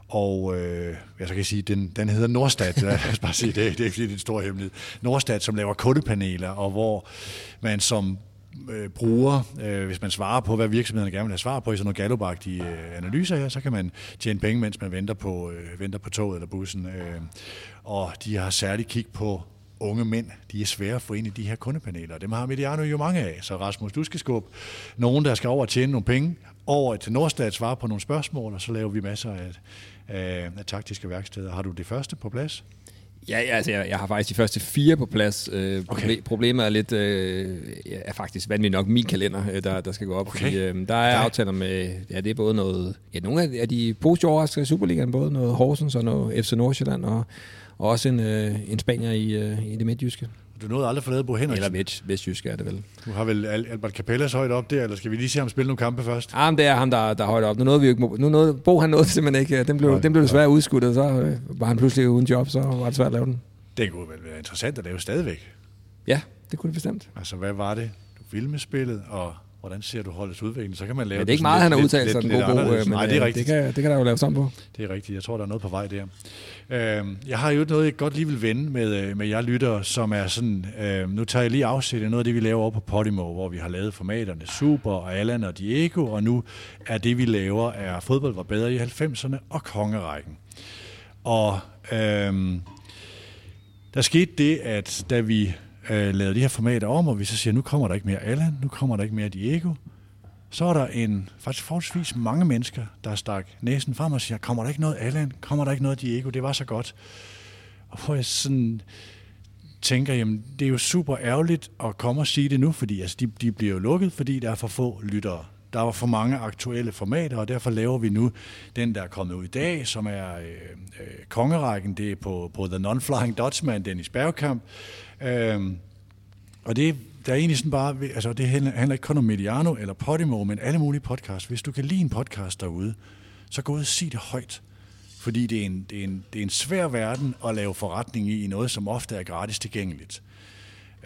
og øh, jeg så kan sige, den, den hedder Nordstat. Lad os bare sige det, det er fordi, det er en stor hemmelighed. Nordstat, som laver kundepaneler, og hvor man som øh, bruger, øh, hvis man svarer på, hvad virksomhederne gerne vil have svar på i sådan nogle gallopagtige øh, analyser her, så kan man tjene penge, mens man venter på, øh, venter på toget eller bussen. Øh, og de har særligt kig på unge mænd. De er svære at få ind i de her kundepaneler. Dem har Mediano jo mange af. Så Rasmus, du skal skubbe nogen, der skal over og tjene nogle penge, over til Nordstat, svare på nogle spørgsmål, og så laver vi masser af, af, af taktiske værksteder. Har du det første på plads? Ja, ja altså jeg, jeg har faktisk de første fire på plads. Øh, okay. Problemet er lidt, øh, er faktisk vanvittigt nok min kalender, øh, der, der skal gå op. Okay. Fordi, øh, der er okay. aftaler med, ja det er både noget, ja nogle af, de positive overraskelser i Superligaen, både noget Horsens og noget FC Nordsjælland, og, og også en, øh, en Spanier i, øh, i det midtjyske. Du nåede aldrig for lavet Bo Henriksen. Eller vest, vestjysk er det vel. Du har vel Albert Capellas højt op der, eller skal vi lige se ham spille nogle kampe først? Ja, men det er ham, der, der er højt op. Nu nåede vi jo ikke, nu nåede, Bo han nåede simpelthen ikke. Den blev, den blev desværre udskudt, og så øh, var han pludselig uden job, så var det svært at lave den. Det kunne vel være interessant at lave stadigvæk. Ja, det kunne det bestemt. Altså, hvad var det, du ville med spillet, og hvordan ser du holdets udvikling? Så kan man lave men det er ikke meget, han har udtalt sig den gode, gode men Nej, det er øh, rigtigt. Det kan, det kan der jo lave sammen på. Det er rigtigt. Jeg tror, der er noget på vej der. Øh, jeg har jo noget, jeg godt lige vil vende med, øh, med jer lyttere, som er sådan, øh, nu tager jeg lige afsæt noget af det, vi laver over på Podimo, hvor vi har lavet formaterne Super og Allan og Diego, og nu er det, vi laver, er fodbold var bedre i 90'erne og kongerækken. Og øh, der skete det, at da vi øh, lavet de her formater om, og vi så siger, nu kommer der ikke mere Allan, nu kommer der ikke mere Diego, så er der en, faktisk forholdsvis mange mennesker, der stak næsen frem og siger, kommer der ikke noget Allan, kommer der ikke noget Diego, det var så godt. Og hvor jeg sådan tænker, jamen det er jo super ærgerligt at komme og sige det nu, fordi altså, de, de bliver jo lukket, fordi der er for få lyttere. Der var for mange aktuelle formater, og derfor laver vi nu den, der er kommet ud i dag, som er øh, øh, kongerækken. Det er på, på The Non-Flying Dutchman, Dennis Bergkamp. Øhm, og det, der er egentlig sådan bare, altså det handler ikke kun om Mediano eller Podimo, men alle mulige podcasts. Hvis du kan lide en podcast derude, så gå ud og sig det højt. Fordi det er, en, det, er en, det er en svær verden at lave forretning i, i noget, som ofte er gratis tilgængeligt.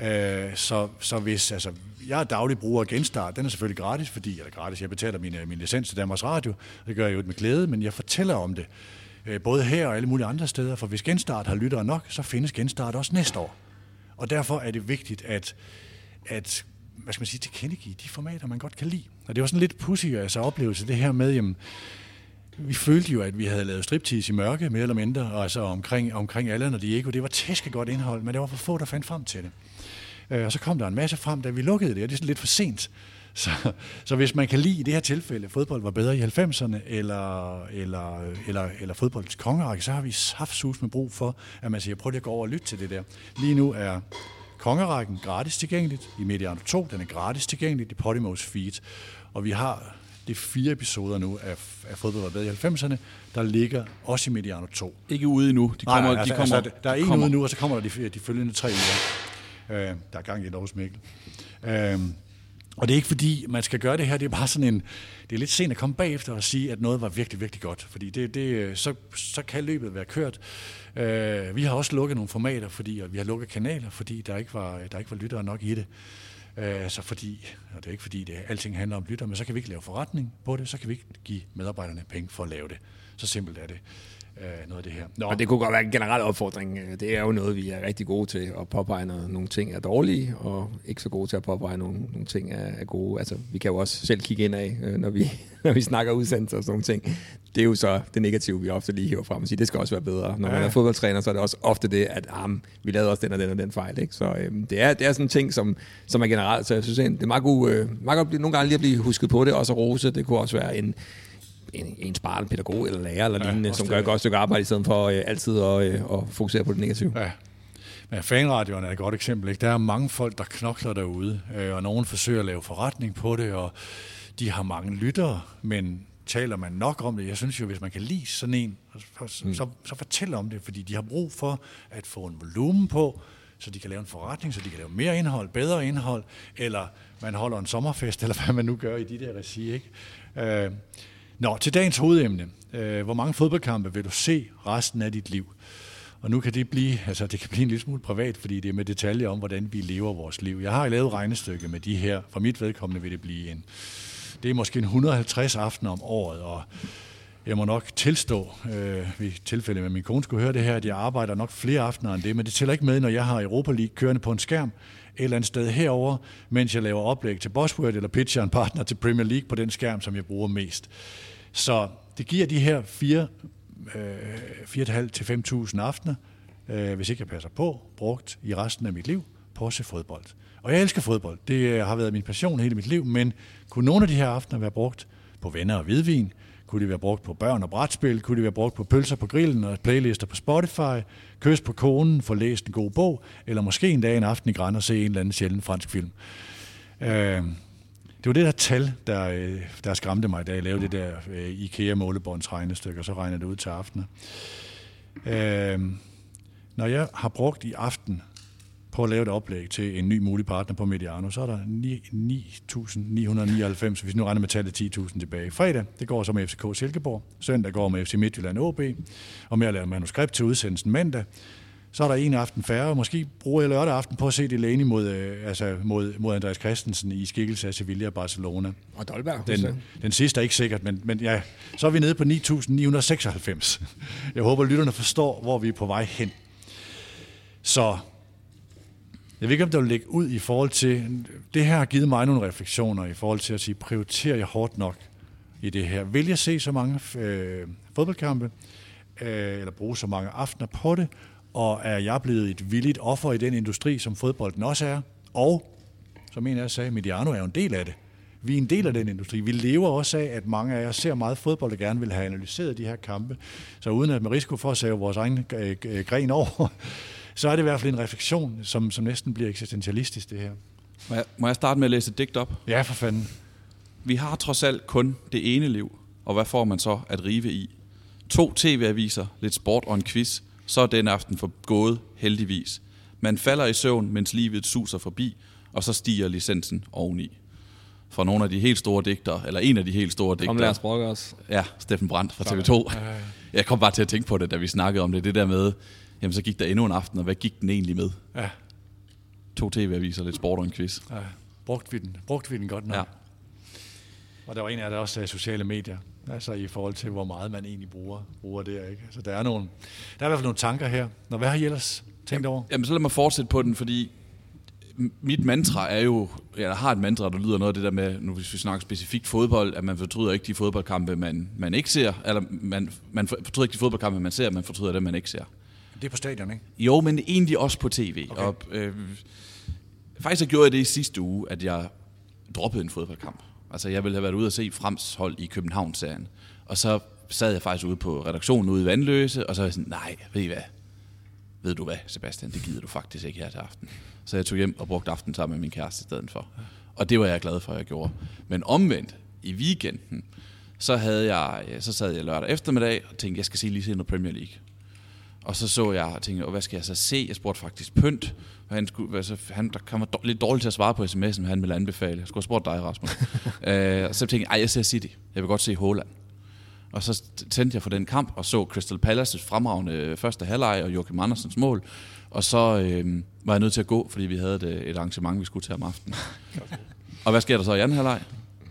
Øh, så, så hvis, altså, jeg er daglig bruger af Genstart, den er selvfølgelig gratis, fordi, eller gratis, jeg betaler min, øh, min licens til Danmarks Radio, det gør jeg jo med glæde, men jeg fortæller om det, øh, både her og alle mulige andre steder, for hvis Genstart har lyttere nok, så findes Genstart også næste år. Og derfor er det vigtigt, at, at hvad skal man sige, tilkendegive de formater, man godt kan lide. Og det var sådan lidt pussy altså oplevelse, det her med, jamen, vi følte jo, at vi havde lavet striptease i mørke, mere eller mindre, og altså omkring, omkring Allan og Diego. Det var tæske godt indhold, men det var for få, der fandt frem til det. Øh, og så kom der en masse frem, da vi lukkede det, og det er sådan lidt for sent. Så, så hvis man kan lide i det her tilfælde, fodbold var bedre i 90'erne, eller, eller, eller, eller fodboldets kongerække, så har vi haft sus med brug for, at man siger, prøv lige at gå over og lytte til det der. Lige nu er kongerækken gratis tilgængeligt i Mediano 2, den er gratis tilgængeligt i Podimos feed, og vi har er fire episoder nu af, af Fodbold var bedre i 90'erne, der ligger også i Mediano 2. Ikke ude endnu. De kommer, nej, nej, altså, de kommer, altså, der er en ude nu, og så kommer der de, de følgende tre uger. Øh, der er gang i Aarhus Mikkel. Øh, og det er ikke fordi, man skal gøre det her, det er bare sådan en, det er lidt sent at komme bagefter og sige, at noget var virkelig, virkelig godt, fordi det, det, så, så kan løbet være kørt. Øh, vi har også lukket nogle formater, fordi, og vi har lukket kanaler, fordi der ikke var, der ikke var lyttere nok i det. Øh, så fordi, og det er ikke fordi, det alting handler om lytter, men så kan vi ikke lave forretning på det, så kan vi ikke give medarbejderne penge for at lave det. Så simpelt er det øh, noget af det her. Nå. Og det kunne godt være en generel opfordring. Det er jo noget, vi er rigtig gode til at påpege, når nogle ting er dårlige, og ikke så gode til at påpege, når nogle, ting er, er gode. Altså, vi kan jo også selv kigge ind af, øh, når vi, når vi snakker udsendelser og sådan nogle ting. Det er jo så det negative, vi ofte lige hiver frem og siger, det skal også være bedre. Når man er fodboldtræner, så er det også ofte det, at ah, vi lavede også den og den og den fejl. Ikke? Så øhm, det, er, det er sådan en ting, som, som er generelt. Så jeg synes, det er meget, god, øh, meget godt nogle gange lige at blive husket på det, også at rose. Det kunne også være en, en, en barn, pædagog eller lærer eller ja, lignende, som gør et godt stykke arbejde i stedet for øh, altid at, øh, at fokusere på det negative. Ja. Men fanradioen er et godt eksempel. Ikke? Der er mange folk, der knokler derude, øh, og nogen forsøger at lave forretning på det, og de har mange lyttere, men taler man nok om det? Jeg synes jo, hvis man kan lide sådan en, så, mm. så, så fortæl om det, fordi de har brug for at få en volumen på, så de kan lave en forretning, så de kan lave mere indhold, bedre indhold, eller man holder en sommerfest, eller hvad man nu gør i de der regi. Ikke? Øh, Nå, til dagens hovedemne. Øh, hvor mange fodboldkampe vil du se resten af dit liv? Og nu kan det blive, altså det kan blive en lille smule privat, fordi det er med detaljer om, hvordan vi lever vores liv. Jeg har lavet regnestykke med de her. For mit vedkommende vil det blive en, det er måske en 150 aftener om året, og jeg må nok tilstå, øh, i tilfælde med min kone skulle høre det her, at jeg arbejder nok flere aftener end det, men det tæller ikke med, når jeg har Europa League kørende på en skærm et eller andet sted herover, mens jeg laver oplæg til Bosworth eller pitcher en partner til Premier League på den skærm, som jeg bruger mest. Så det giver de her 4, øh, 4.500 til 5.000 aftener, øh, hvis ikke jeg passer på, brugt i resten af mit liv på at se fodbold. Og jeg elsker fodbold. Det øh, har været min passion hele mit liv, men kunne nogle af de her aftener være brugt på venner og hvidvin? Kunne de være brugt på børn og brætspil? Kunne de være brugt på pølser på grillen og playlister på Spotify? Kys på konen, få læst en god bog? Eller måske en dag en aften i Græn og se en eller anden sjælden fransk film? Øh, det var det der tal, der, øh, der skræmte mig, da jeg lavede det der øh, IKEA-målebåndsregnestykke, og så regnede det ud til aftenen. Øh, når jeg har brugt i aften på at lave et oplæg til en ny mulig partner på Mediano, så er der 9.999, hvis vi nu regner med tallet 10.000 tilbage. Fredag, det går så med FCK Silkeborg. Søndag går med FC Midtjylland OB. Og med at lave manuskript til udsendelsen mandag. Så er der en aften færre. Måske bruger jeg lørdag aften på at se Delaney mod, øh, altså mod, mod Andreas Christensen i skikkelse af Sevilla og Barcelona. Og Dolberg. Den, den sidste er ikke sikkert, men, men ja, så er vi nede på 9.996. Jeg håber, lytterne forstår, hvor vi er på vej hen. Så jeg ved ikke, om der vil lægge ud i forhold til... Det her har givet mig nogle refleksioner i forhold til at sige, prioriterer jeg hårdt nok i det her? Vil jeg se så mange øh, fodboldkampe, øh, eller bruge så mange aftener på det? Og er jeg blevet et villigt offer i den industri, som fodbolden også er? Og, som en af jer sagde, Mediano er jo en del af det. Vi er en del af den industri. Vi lever også af, at mange af jer ser meget fodbold og gerne vil have analyseret de her kampe. Så uden at med risiko for at save vores egen øh, øh, gren over, så er det i hvert fald en refleksion, som, som næsten bliver eksistentialistisk, det her. Må jeg, må jeg starte med at læse et digt op? Ja, for fanden. Vi har trods alt kun det ene liv, og hvad får man så at rive i? To tv-aviser, lidt sport og en quiz, så er den aften for gået heldigvis. Man falder i søvn, mens livet suser forbi, og så stiger licensen oveni. For nogle af de helt store digtere, eller en af de helt store digtere. Om Lars også. Ja, Steffen Brandt fra TV2. Jeg kom bare til at tænke på det, da vi snakkede om det. Det der med, jamen så gik der endnu en aften, og hvad gik den egentlig med? Ja. To tv-aviser, lidt sport og en quiz. Ja. Brugte vi den, brugte vi den godt nok? Ja. Og der var en af der også sociale medier. Altså i forhold til, hvor meget man egentlig bruger, bruger det. Ikke? Så der er, nogle, der er i hvert fald nogle tanker her. Når, hvad har I ellers tænkt over? Jamen så lad mig fortsætte på den, fordi mit mantra er jo, jeg har et mantra, der lyder noget af det der med, nu hvis vi snakker specifikt fodbold, at man fortryder ikke de fodboldkampe, man, man ikke ser, eller man, man fortryder ikke de fodboldkampe, man ser, man fortryder dem, man ikke ser. Det er på stadion, ikke? Jo, men egentlig også på tv. Okay. Og, øh, faktisk så gjorde jeg det i sidste uge, at jeg droppet en fodboldkamp. Altså, jeg ville have været ude og se Frems hold i København-serien. Og så sad jeg faktisk ude på redaktionen ude i Vandløse, og så var jeg sådan, nej, ved I hvad? Ved du hvad, Sebastian, det gider du faktisk ikke her til aften. Så jeg tog hjem og brugte aften sammen med min kæreste i stedet for. Og det var jeg glad for, at jeg gjorde. Men omvendt, i weekenden, så, havde jeg, så sad jeg lørdag eftermiddag og tænkte, jeg skal se lige se noget Premier League. Og så så jeg og tænkte, hvad skal jeg så se? Jeg spurgte faktisk Pynt, og han, skulle, altså, han, der var lidt dårligt til at svare på sms'en, men han ville anbefale. Jeg skulle have spurgt dig, Rasmus. øh, og så tænkte jeg, jeg ser City. Jeg vil godt se Holland. Og så tændte jeg for den kamp og så Crystal Palace's fremragende første halvleg og Joachim Andersens mål. Og så øh, var jeg nødt til at gå, fordi vi havde et, et arrangement, vi skulle til om aftenen. og hvad sker der så i anden halvleg?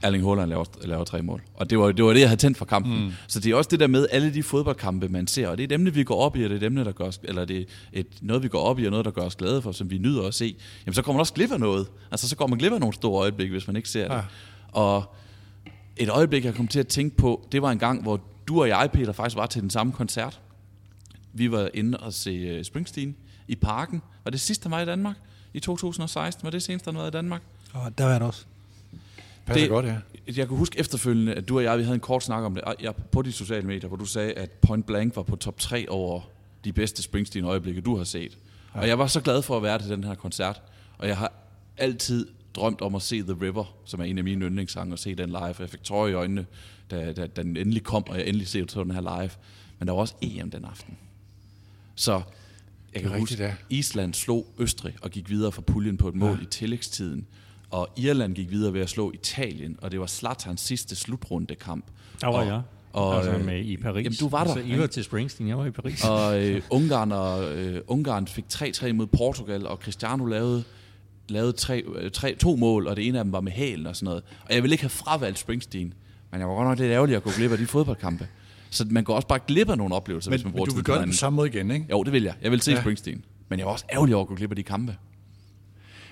Erling Haaland laver, laver tre mål. Og det var, det var det, jeg havde tændt for kampen. Mm. Så det er også det der med alle de fodboldkampe, man ser. Og det er et emne, vi går op i, og det er et emne, der gør os, eller det er et, noget, vi går op i, og noget, der gør os glade for, som vi nyder at se. Jamen, så kommer man også glip af noget. Altså, så går man glip af nogle store øjeblikke, hvis man ikke ser det. Ja. Og et øjeblik, jeg kom til at tænke på, det var en gang, hvor du og jeg, Peter, faktisk var til den samme koncert. Vi var inde og se øh, Springsteen i parken. Var det sidste, han var i Danmark? I 2016? Var det senest, han var i Danmark? Og der var det også. Passer det, godt, ja. Jeg kan huske efterfølgende, at du og jeg vi havde en kort snak om det jeg, på de sociale medier, hvor du sagde, at Point Blank var på top 3 over de bedste Springsteen-øjeblikke, du har set. Ja. Og jeg var så glad for at være til den her koncert, og jeg har altid drømt om at se The River, som er en af mine yndlingssange, og se den live. Jeg fik tårer i øjnene, da, da, da den endelig kom, og jeg endelig så den her live. Men der var også EM den aften. Så jeg kan huske, at Island slog Østrig og gik videre fra puljen på et mål ja. i tillægstiden og Irland gik videre ved at slå Italien, og det var Zlatans sidste slutrundekamp. Der var jeg. Og, altså med i Paris. Jamen, du var der. Altså, I var til Springsteen, jeg var i Paris. Og øh, Ungarn, og, øh, Ungarn fik 3-3 mod Portugal, og Cristiano lavede, lavede tre, øh, tre, to mål, og det ene af dem var med hælen og sådan noget. Og jeg ville ikke have fravalgt Springsteen, men jeg var godt nok lidt ærgerlig at gå glip af de fodboldkampe. Så man går også bare glip af nogle oplevelser, men, hvis man bruger men du vil gøre det på samme måde igen, ikke? Jo, det vil jeg. Jeg vil se ja. Springsteen. Men jeg var også ærgerlig over at gå glip af de kampe.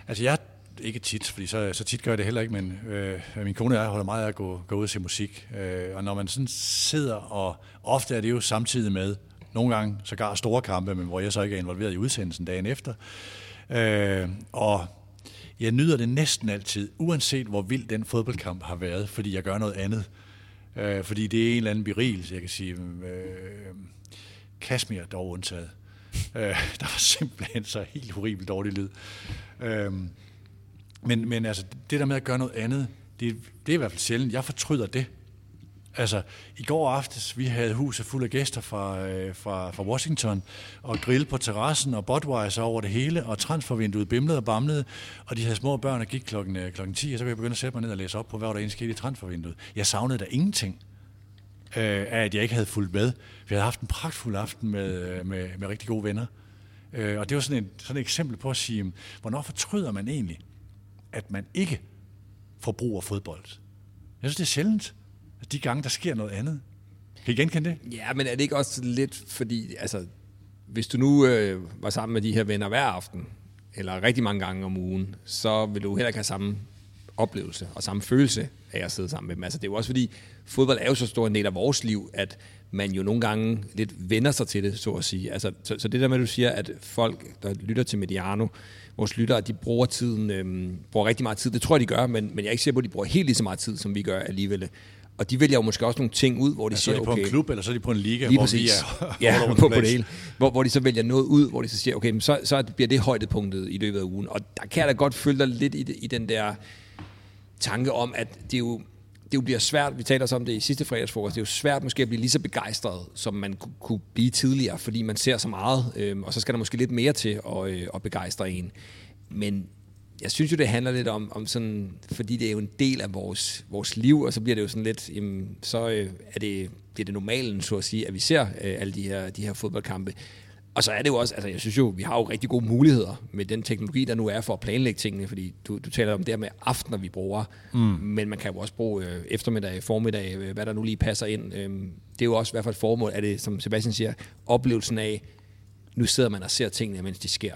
Altså, jeg ikke tit, fordi så, så tit gør jeg det heller ikke, men øh, min kone og jeg holder meget af at gå, gå ud og se musik. Øh, og når man sådan sidder, og ofte er det jo samtidig med, nogle gange sågar store kampe, men hvor jeg så ikke er involveret i udsendelsen dagen efter. Øh, og jeg nyder det næsten altid, uanset hvor vild den fodboldkamp har været, fordi jeg gør noget andet. Øh, fordi det er en eller anden berigelse, jeg kan sige. Øh, Kashmir dog undtaget. Øh, der var simpelthen så helt horribelt dårlig lyd. Øh, men, men altså, det der med at gøre noget andet, det, det er i hvert fald sjældent. Jeg fortryder det. Altså, i går aftes, vi havde huset fuld af gæster fra, øh, fra, fra Washington, og grill på terrassen, og Budweiser over det hele, og transfervinduet bimlede og bamlede, og de havde små børn, der gik klokken, øh, klokken 10, og så kunne jeg begynde at sætte mig ned og læse op på, hvad der egentlig skete i transfervinduet. Jeg savnede da ingenting øh, af, at jeg ikke havde fulgt med. Vi havde haft en pragtfuld aften med, øh, med, med rigtig gode venner. Øh, og det var sådan, en, sådan et eksempel på at sige, hvornår fortryder man egentlig, at man ikke forbruger fodbold. Jeg synes, det er sjældent, at de gange, der sker noget andet. Kan I genkende det? Ja, men er det ikke også lidt, fordi, altså, hvis du nu øh, var sammen med de her venner hver aften, eller rigtig mange gange om ugen, så vil du heller ikke have samme oplevelse og samme følelse af at sidde sammen med dem. Altså, det er jo også fordi, fodbold er jo så stor en del af vores liv, at man jo nogle gange lidt vender sig til det, så at sige. Altså, så, så det der med, at du siger, at folk, der lytter til Mediano, vores lyttere, de bruger tiden, øhm, bruger rigtig meget tid. Det tror jeg, de gør, men, men jeg er ikke sikker på, at de bruger helt lige så meget tid, som vi gør alligevel. Og de vælger jo måske også nogle ting ud, hvor de ja, siger, okay... Så er de på en klub, eller så er de på en liga, lige hvor præcis. vi er ja, på, på det hele. Hvor, hvor de så vælger noget ud, hvor de så siger, okay, så, så bliver det højdepunktet i løbet af ugen. Og der kan jeg da godt følge dig lidt i, i den der tanke om, at det jo, det jo bliver svært, vi taler om det i sidste fredagsfrokost, det er jo svært måske at blive lige så begejstret, som man kunne blive tidligere, fordi man ser så meget, øh, og så skal der måske lidt mere til at, øh, at begejstre en. Men jeg synes jo, det handler lidt om, om sådan, fordi det er jo en del af vores, vores liv, og så bliver det jo sådan lidt, jamen, så øh, er det, bliver det normalen, så at sige, at vi ser øh, alle de her, de her fodboldkampe. Og så er det jo også, altså jeg synes jo, vi har jo rigtig gode muligheder med den teknologi, der nu er for at planlægge tingene, fordi du, du taler om det her med aftener, vi bruger, mm. men man kan jo også bruge øh, eftermiddag, formiddag, øh, hvad der nu lige passer ind. Øh, det er jo også i hvert fald et formål, at det, som Sebastian siger, oplevelsen af, nu sidder man og ser tingene, mens de sker.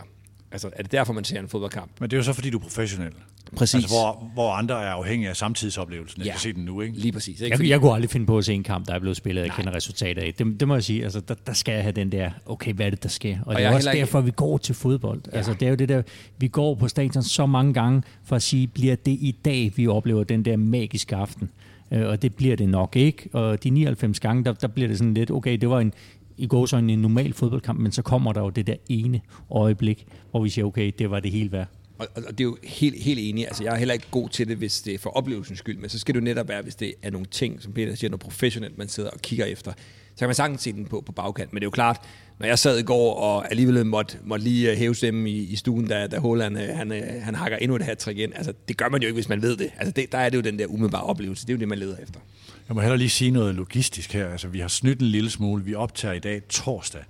Altså, er det derfor, man ser en fodboldkamp? Men det er jo så, fordi du er professionel. Præcis. Altså, hvor, hvor andre er afhængige af samtidsoplevelsen. Jeg Ja. skal se den nu, ikke? Lige præcis. Ikke? Jeg, jeg kunne aldrig finde på at se en kamp, der er blevet spillet, og jeg kender resultatet af. Det, det må jeg sige, altså, der, der skal jeg have den der, okay, hvad er det, der sker? Og, og det er også ikke- derfor, vi går til fodbold. Ja. Altså, det er jo det der, vi går på stadion så mange gange, for at sige, bliver det i dag, vi oplever den der magiske aften? Øh, og det bliver det nok ikke. Og de 99 gange, der, der bliver det sådan lidt, okay, det var en, i går så en normal fodboldkamp, men så kommer der jo det der ene øjeblik, hvor vi siger, okay, det var det hele værd. Og, og og det er jo helt, helt enig. Altså, jeg er heller ikke god til det, hvis det er for oplevelsens skyld, men så skal det jo netop være, hvis det er nogle ting, som Peter siger, noget professionelt, man sidder og kigger efter. Så kan man sagtens se den på, på bagkant. Men det er jo klart, når jeg sad i går og alligevel måtte, måtte lige øh, hæve stemmen i, i stuen, da, da Holland øh, han, øh, han hakker endnu et hat ind. Altså, det gør man jo ikke, hvis man ved det. Altså, det, der er det jo den der umiddelbare oplevelse. Det er jo det, man leder efter. Jeg må heller lige sige noget logistisk her. Altså, vi har snydt en lille smule. Vi optager i dag torsdag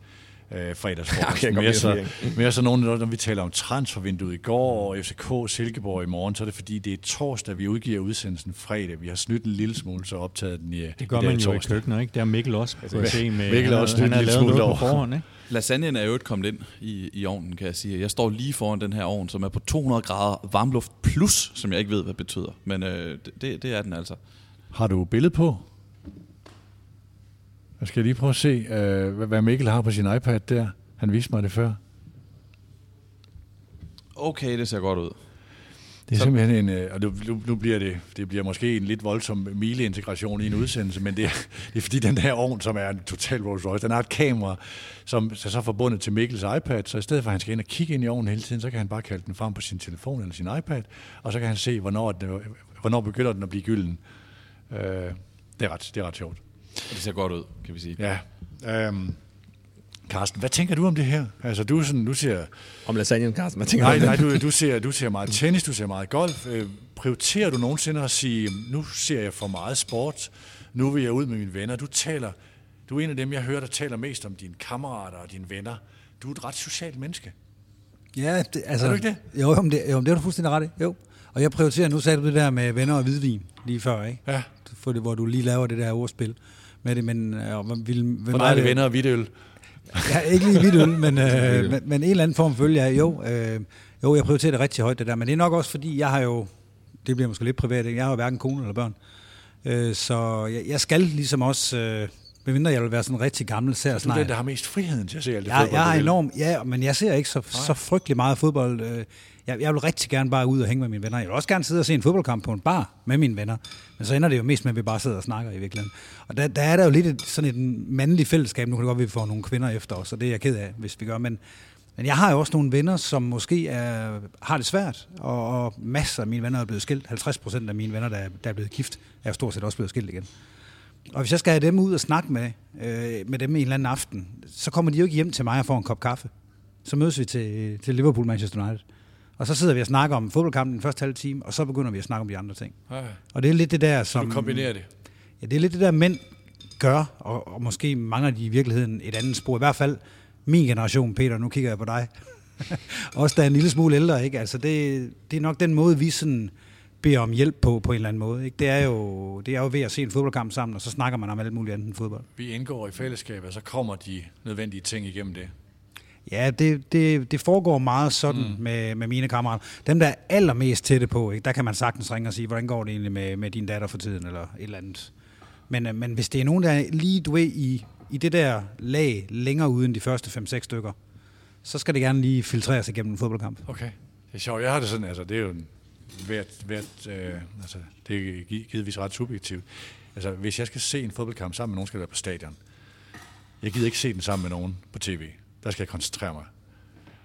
øh, fredagsfrokost. Kan mere, så, mere så nogen, når vi taler om transfervinduet i går og FCK Silkeborg i morgen, så er det fordi, det er torsdag, vi udgiver udsendelsen fredag. Vi har snydt en lille smule, så optaget den i Det gør i dag man jo i torsdag. køkkenet, ikke? Det er Mikkel også, kunne jeg se. Med, Mikkel er også han lidt har lille lavet smule noget på over. forhånd, ikke? Lasagnen er jo ikke kommet ind i, i ovnen, kan jeg sige. Jeg står lige foran den her ovn, som er på 200 grader varmluft plus, som jeg ikke ved, hvad det betyder. Men øh, det, det er den altså. Har du billede på? Jeg skal lige prøve at se, øh, hvad- Mikkel har på sin iPad der. Han viste mig det før. Okay, det ser godt ud. Det er Så- simpelthen en, øh, og nu, nu, nu bliver det, det bliver måske en lidt voldsom mileintegration i en udsendelse, men det er, det er fordi den her ovn, som er en total Rolls Royce, den har et kamera, som er så forbundet til Mikkels iPad, så i stedet for at han skal ind og kigge ind i ovnen hele tiden, så kan han bare kalde den frem på sin telefon eller sin iPad, og så kan han se, hvornår, den, hvornår begynder den at blive gylden. Øh, det, er ret, det er ret sjovt. Og det ser godt ud, kan vi sige. Ja. Øhm, Carsten, hvad tænker du om det her? Altså, du, er sådan, du ser Om lasagnen, Carsten, hvad tænker Nej, du? om nej, du, du, ser, du ser meget tennis, du ser meget golf. Øh, prioriterer du nogensinde at sige, nu ser jeg for meget sport, nu vil jeg ud med mine venner. Du taler, du er en af dem, jeg hører, der taler mest om dine kammerater og dine venner. Du er et ret socialt menneske. Ja, det, altså, Er du ikke det? Jo, jo, men det, jo, det er du fuldstændig ret i. Jo. Og jeg prioriterer, nu sagde du det der med venner og hvidvin lige før, ikke? Ja. For det, hvor du lige laver det der ordspil med det, men... Øh, vil, vil For dig er det venner og hvidøl. Ja, ikke lige hvidt øl, men, øh, men, men en eller anden form følge af, jo, øh, jo, jeg prioriterer det rigtig højt, det der. Men det er nok også, fordi jeg har jo, det bliver måske lidt privat, jeg har jo hverken kone eller børn. Øh, så jeg, jeg skal ligesom også, øh, medmindre jeg vil være sådan rigtig gammel, ser Du er den, der har mest friheden til at se alt det Jeg, fodbold, jeg er enorm, ja, men jeg ser ikke så, så frygtelig meget fodbold. Øh, Jeg, jeg vil rigtig gerne bare ud og hænge med mine venner. Jeg vil også gerne sidde og se en fodboldkamp på en bar med mine venner. Men så ender det jo mest med, at vi bare sidder og snakker i virkeligheden. Og der, der er der jo lidt et, sådan et mandligt fællesskab. Nu kan det godt være, at vi får nogle kvinder efter os, og det er jeg ked af, hvis vi gør. Men, men jeg har jo også nogle venner, som måske er, har det svært, og, og masser af mine venner er blevet skilt. 50 procent af mine venner, der, er- der er blevet gift, er jo stort set også blevet skilt igen. Og hvis jeg skal have dem ud og snakke med, øh, med dem en eller anden aften, så kommer de jo ikke hjem til mig og får en kop kaffe. Så mødes vi til, til Liverpool Manchester United. Og så sidder vi og snakker om fodboldkampen den første halve time, og så begynder vi at snakke om de andre ting. Ja, Og det er lidt det der, så som... du kombinerer det. Ja, det er lidt det der, mænd gør, og, og måske mangler de i virkeligheden et andet spor. I hvert fald min generation, Peter, nu kigger jeg på dig. Også der er en lille smule ældre, ikke? Altså det, det er nok den måde, vi sådan beder om hjælp på, på en eller anden måde. Ikke? Det, er jo, det er jo ved at se en fodboldkamp sammen, og så snakker man om alt muligt andet end fodbold. Vi indgår i fællesskabet, og så kommer de nødvendige ting igennem det. Ja, det, det, det foregår meget sådan mm. med, med mine kammerater. Dem, der er allermest tætte på, ikke, der kan man sagtens ringe og sige, hvordan går det egentlig med, med din datter for tiden, eller et eller andet. Men, øh, men hvis det er nogen, der er lige, du ved, i, i det der lag længere uden de første 5-6 stykker, så skal det gerne lige filtreres igennem en fodboldkamp. Okay. Det er sjovt. Jeg har det sådan, altså det er jo en hvert, hvert øh, altså det er gi- givetvis ret subjektivt. Altså hvis jeg skal se en fodboldkamp sammen med nogen, skal det være på stadion. Jeg gider ikke se den sammen med nogen på tv. Der skal jeg koncentrere mig.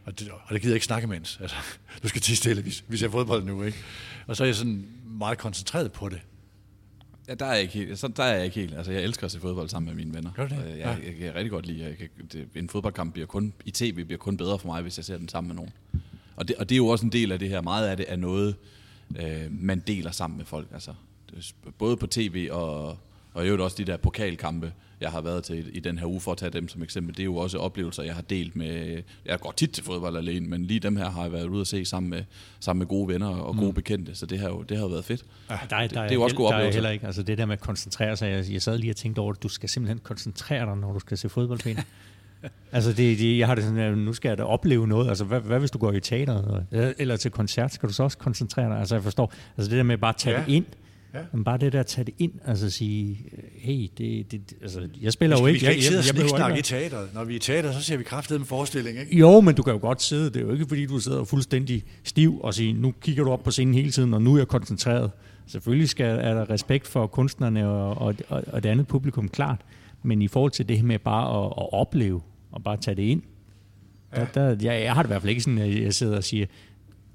Og det, og det gider jeg ikke snakke imens. Altså, du skal tige stille, vi, vi ser fodbold nu, ikke? Og så er jeg sådan meget koncentreret på det. Ja, der er jeg ikke helt. Så der er jeg ikke helt. Altså, jeg elsker at se fodbold sammen med mine venner. Gør det? Jeg, Ja. jeg, jeg, kan rigtig godt lide, jeg kan, det, en fodboldkamp bliver kun, i tv bliver kun bedre for mig, hvis jeg ser den sammen med nogen. Og det, og det er jo også en del af det her. Meget af det er noget, øh, man deler sammen med folk. Altså, det både på tv og, og i øvrigt også de der pokalkampe, jeg har været til i, den her uge, for at tage dem som eksempel. Det er jo også oplevelser, jeg har delt med... Jeg går tit til fodbold alene, men lige dem her har jeg været ude at se sammen med, sammen med gode venner og gode bekendte, så det har jo, det har jo været fedt. Der, er, det der, er jo også hel- god der er oplevelse. heller ikke, altså det der med at koncentrere sig, jeg, jeg sad lige og tænkte over det, du skal simpelthen koncentrere dig, når du skal se fodbold, Peter. altså, det, det, jeg har det sådan, at nu skal jeg da opleve noget. Altså, hvad, hvad hvis du går i teateret eller til koncert? Skal du så også koncentrere dig? Altså, jeg forstår. Altså, det der med bare at tage ja. det ind. Ja. Men bare det der at tage det ind, altså sige, hey, det, det, altså, jeg spiller vi jo ikke. Vi skal ikke sidde og jeg, snakke i teateret. Når vi er i teater, så ser vi kraftet med forestilling, ikke? Jo, men du kan jo godt sidde. Det er jo ikke, fordi du sidder fuldstændig stiv og siger, nu kigger du op på scenen hele tiden, og nu er jeg koncentreret. Selvfølgelig skal, er der respekt for kunstnerne og, og, og, og det andet publikum, klart. Men i forhold til det her med bare at, at opleve, og bare tage det ind, ja. der, der, jeg, jeg har det i hvert fald ikke sådan, at jeg sidder og siger,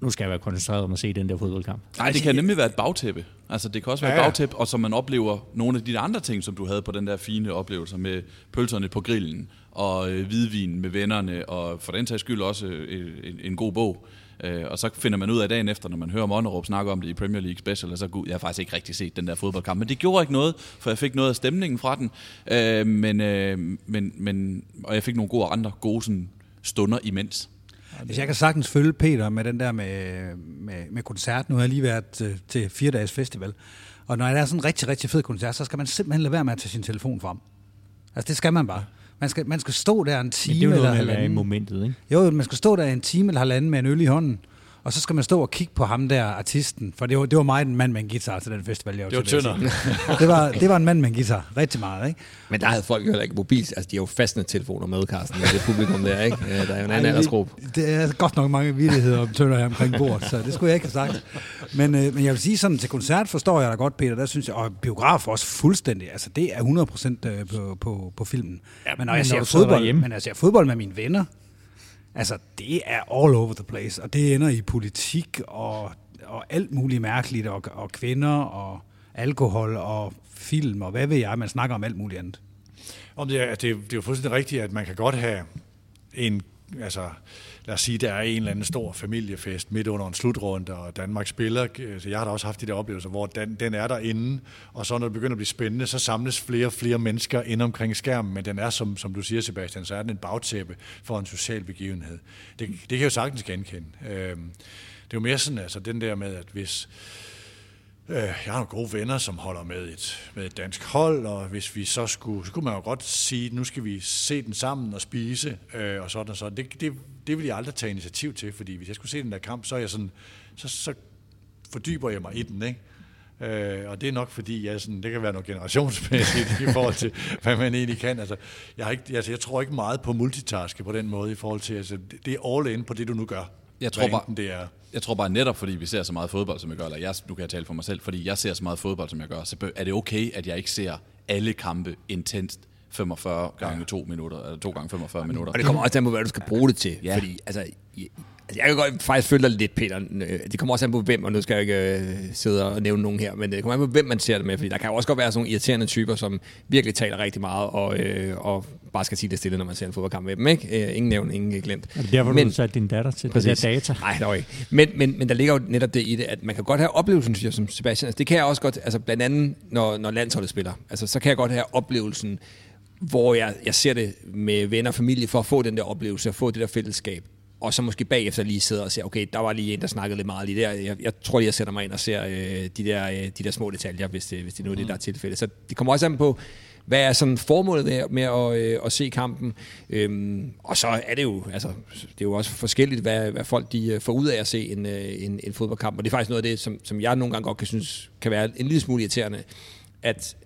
nu skal jeg være koncentreret om at se den der fodboldkamp. Nej, det kan nemlig være et bagtæppe. Altså, det kan også være ja, ja. et bagtæppe, og så man oplever nogle af de andre ting, som du havde på den der fine oplevelse med pølserne på grillen, og øh, hvidvin med vennerne, og for den tages skyld også øh, en, en god bog. Øh, og så finder man ud af dagen efter, når man hører Monderup snakke om det i Premier League Special, og så gud, jeg har faktisk ikke rigtig set den der fodboldkamp. Men det gjorde ikke noget, for jeg fik noget af stemningen fra den. Øh, men, øh, men, men, og jeg fik nogle gode andre gode sådan, stunder imens. Altså, jeg kan sagtens følge Peter med den der med, med, med koncert. Nu har jeg lige været til, til fire dages festival. Og når der er sådan en rigtig, rigtig fed koncert, så skal man simpelthen lade være med at tage sin telefon frem. Altså, det skal man bare. Man skal, man skal stå der en time Men det er jo noget eller halvanden. i momentet, ikke? Jo, man skal stå der en time eller halvanden med en øl i hånden, og så skal man stå og kigge på ham der, artisten. For det var, det var mig, en mand med en guitar til den festival, jeg var Det var til, tynder. det, var, det var en mand med en guitar, rigtig meget, ikke? Men der havde folk jo heller ikke mobil, altså de har jo fastne telefoner med, Carsten, det publikum der, ikke? Der er jo en anden aldersgruppe. Det er godt nok mange vidigheder om tønder her omkring bordet, så det skulle jeg ikke have sagt. Men, øh, men jeg vil sige sådan, til koncert forstår jeg da godt, Peter, der synes jeg, og biograf også fuldstændig, altså det er 100% øh, på, på, på filmen. Ja, men når jeg men ser når du sidder fodbold, men jeg ser fodbold med mine venner, altså det er all over the place, og det ender i politik og, og alt muligt mærkeligt, og, og kvinder og alkohol og film, og hvad ved jeg, man snakker om alt muligt andet. Om det, er, det, er, det er jo fuldstændig rigtigt, at man kan godt have en, altså lad os sige, der er en eller anden stor familiefest midt under en slutrunde, og Danmark spiller. Øh, så jeg har da også haft de der oplevelser, hvor den, den er derinde, og så når det begynder at blive spændende, så samles flere og flere mennesker ind omkring skærmen, men den er, som, som du siger, Sebastian, så er den en bagtæppe for en social begivenhed. Det, det kan jeg jo sagtens genkende. Øhm, det er jo mere sådan, altså den der med, at hvis, Øh, Øh, jeg har nogle gode venner, som holder med et, med et dansk hold, og hvis vi så skulle, så kunne man jo godt sige, nu skal vi se den sammen og spise, øh, og sådan og sådan. Det, det, det vil jeg aldrig tage initiativ til, fordi hvis jeg skulle se den der kamp, så, er jeg sådan, så, så fordyber jeg mig i den, ikke? Øh, og det er nok fordi, jeg sådan, det kan være noget generationsmæssigt i forhold til, hvad man egentlig kan. Altså, jeg, har ikke, altså, jeg tror ikke meget på multitaske på den måde i forhold til, altså, det- det er all in på det, du nu gør. Jeg tror bare- det er Jeg tror bare netop, fordi vi ser så meget fodbold, som jeg gør, eller jeg, nu kan jeg tale for mig selv, fordi jeg ser så meget fodbold, som jeg gør, så er det okay, at jeg ikke ser alle kampe intenst 45 gange 2 minutter, eller 2 gange 45 minutter. Og det kommer også an på, hvad du skal bruge det til. Ja. Ja. Fordi, altså, altså, jeg kan godt faktisk følge dig lidt, Peter. Øh, Det kommer også an på, hvem, og nu skal jeg ikke øh, sidde og nævne nogen her, men det kommer an på, hvem man ser det med. Fordi der kan jo også godt være sådan nogle irriterende typer, som virkelig taler rigtig meget, og, øh, og bare skal sige det stille, når man ser en fodboldkamp med dem. Ikke? Øh, ingen nævn, ingen glemt. Er det derfor, men, du satte din datter til Præcis. det der data? Nej, dog ikke. Men, men, men der ligger jo netop det i det, at man kan godt have oplevelsen, synes jeg, som Sebastian. Altså, det kan jeg også godt, altså blandt andet, når, når landsholdet spiller. Altså, så kan jeg godt have oplevelsen, hvor jeg, jeg ser det med venner og familie, for at få den der oplevelse, og få det der fællesskab. Og så måske bagefter lige sidde og sige, okay, der var lige en, der snakkede lidt meget lige der. Jeg, jeg tror lige, jeg sætter mig ind og ser øh, de, der, øh, de der små detaljer, hvis det, hvis det nu er det, der er tilfældet. Så det kommer også an på, hvad er sådan formålet med, med at, øh, at se kampen? Øhm, og så er det jo, altså, det er jo også forskelligt, hvad, hvad folk de øh, får ud af at se en, øh, en, en fodboldkamp. Og det er faktisk noget af det, som, som jeg nogle gange godt kan synes, kan være en lille smule irriterende, at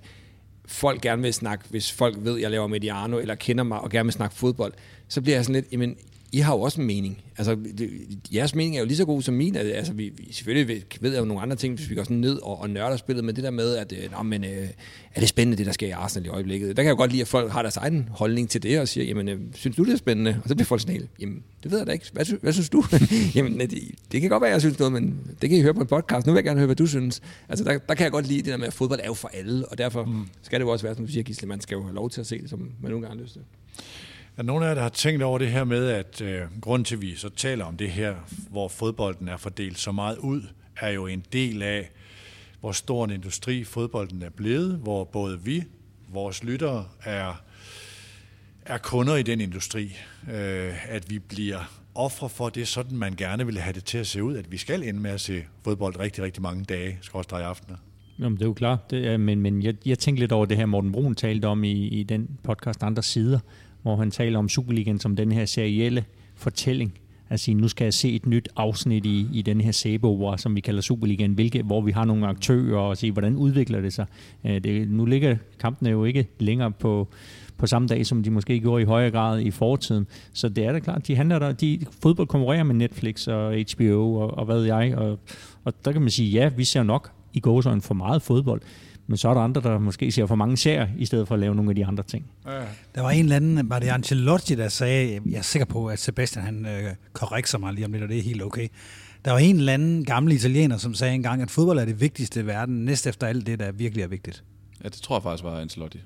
folk gerne vil snakke, hvis folk ved, jeg laver Mediano, eller kender mig og gerne vil snakke fodbold, så bliver jeg sådan lidt, jamen, I har jo også en mening. Altså, det, jeres mening er jo lige så god som min. Altså, vi, vi selvfølgelig ved, jeg jo nogle andre ting, hvis vi går sådan ned og, og nørder spillet, men det der med, at øh, nå, men, øh, er det spændende, det der sker i Arsenal i øjeblikket? Der kan jeg godt lide, at folk har deres egen holdning til det, og siger, jamen, øh, synes du, det er spændende? Og så bliver folk sådan jamen, det ved jeg da ikke. Hvad, hvad synes du? jamen, det, det, kan godt være, jeg synes noget, men det kan I høre på en podcast. Nu vil jeg gerne høre, hvad du synes. Altså, der, der kan jeg godt lide det der med, at fodbold er jo for alle, og derfor mm. skal det jo også være, som du siger, Gisle, man skal jo have lov til at se det, som man nogle gange har lyst til. Er nogen af jer, der har tænkt over det her med, at øh, grund til, at vi så taler om det her, hvor fodbolden er fordelt så meget ud, er jo en del af, hvor stor en industri fodbolden er blevet, hvor både vi, vores lyttere, er, er kunder i den industri. Øh, at vi bliver ofre for det, sådan man gerne vil have det til at se ud, at vi skal ende med at se fodbold rigtig, rigtig mange dage, skråstrej aftener. Jamen, det er jo klart, det er, men, men jeg, jeg tænkte lidt over det her, Morten Brun talte om i, i den podcast Andre Sider, hvor han taler om Superligaen som den her serielle fortælling, at sige, nu skal jeg se et nyt afsnit i, i den her sæbeopera, som vi kalder Superligaen, hvilke, hvor vi har nogle aktører og se, hvordan udvikler det sig. Øh, det, nu ligger kampene jo ikke længere på, på samme dag, som de måske gjorde i højere grad i fortiden. Så det er da klart, de handler der, de fodbold konkurrerer med Netflix og HBO og, og hvad jeg, og, og der kan man sige, ja, vi ser nok i gåsøjne for meget fodbold, men så er der andre, der måske ser for mange serier, i stedet for at lave nogle af de andre ting. Ja. Der var en eller anden, var det Ancelotti, der sagde, jeg er sikker på, at Sebastian han øh, korrekser mig lige om lidt, og det er helt okay. Der var en eller anden gammel italiener, som sagde engang, at fodbold er det vigtigste i verden, næst efter alt det, der virkelig er vigtigt. Ja, det tror jeg faktisk var Ancelotti.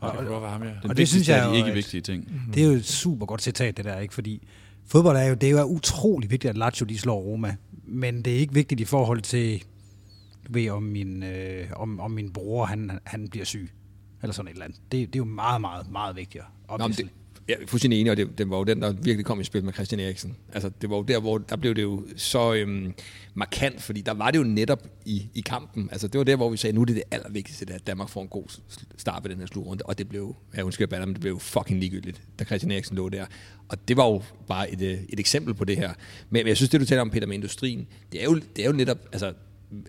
Og, og, og, ham, ja. og det synes jeg er de ikke vigtige ting. Mm-hmm. Det er jo et super godt citat, det der, ikke? Fordi fodbold er jo, det er jo utrolig vigtigt, at Lazio de slår Roma. Men det er ikke vigtigt i forhold til, ved, om min, øh, om, om min bror, han, han bliver syg. Eller sådan et eller andet. Det, det er jo meget, meget, meget vigtigere. Nå, det, jeg er fuldstændig enig, og det, det var jo den, der virkelig kom i spil med Christian Eriksen. Altså, det var jo der, hvor der blev det jo så øhm, markant, fordi der var det jo netop i, i kampen. Altså, det var der, hvor vi sagde, nu er det det allervigtigste, at Danmark får en god start på den her slutrunde. Og det blev, jeg undskyld, men det blev fucking ligegyldigt, da Christian Eriksen lå der. Og det var jo bare et, øh, et eksempel på det her. Men, men jeg synes, det du taler om, Peter, med industrien, det er jo, det er jo netop, altså,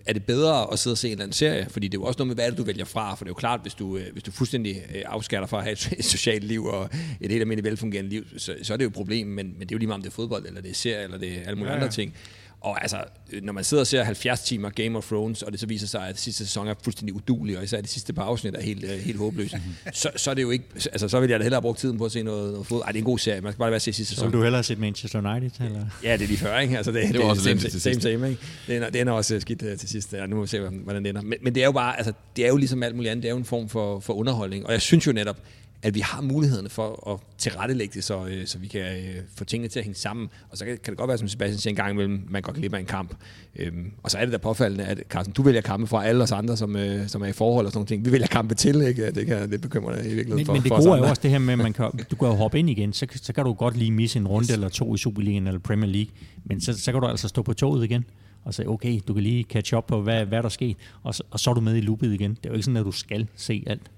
er det bedre at sidde og se en eller anden serie? Fordi det er jo også noget med, hvad det, du vælger fra? For det er jo klart, hvis du, øh, hvis du fuldstændig øh, afskærer dig fra at have et, socialt liv og et helt almindeligt velfungerende liv, så, så er det jo et problem, men, men det er jo lige meget, om det er fodbold, eller det er serie, eller det er alle mulige ja, ja. andre ting. Og altså, når man sidder og ser 70 timer Game of Thrones, og det så viser sig, at sidste sæson er fuldstændig udulig, og især de sidste par afsnit er helt, uh, helt håbløse, så, så er det jo ikke... Altså, så vil jeg da hellere bruge tiden på at se noget, noget fod. Ej, det er en god serie. Man skal bare være se sidste sæson. Så vil du hellere se Manchester United? Eller? Ja, det er lige før, ikke? Altså, det, det, det var også same, til same, same, ikke? Det ender, det ender også skidt uh, til sidst. Ja, nu må vi se, hvordan det ender. Men, men det er jo bare... Altså, det er jo ligesom alt muligt andet. Det er jo en form for, for underholdning. Og jeg synes jo netop, at vi har mulighederne for at tilrettelægge det, så, øh, så vi kan øh, få tingene til at hænge sammen. Og så kan, kan det godt være, som Sebastian siger en gang imellem, man går glip af en kamp. Øhm, og så er det da påfaldende, at Carsten, du vælger kampe fra alle os andre, som, øh, som er i forhold og sådan noget. Vi vælger kampe til, ikke? Det, kan, det bekymrer dig i virkeligheden men, for Men det for gode er jo også det her med, at man kan, du kan jo hoppe ind igen, så, så kan du godt lige misse en runde yes. eller to i Superligaen eller Premier League, men så, så kan du altså stå på toget igen og sige, okay, du kan lige catch up på, hvad, hvad der sker, og så, og så er du med i loopet igen. Det er jo ikke sådan, at du skal se alt.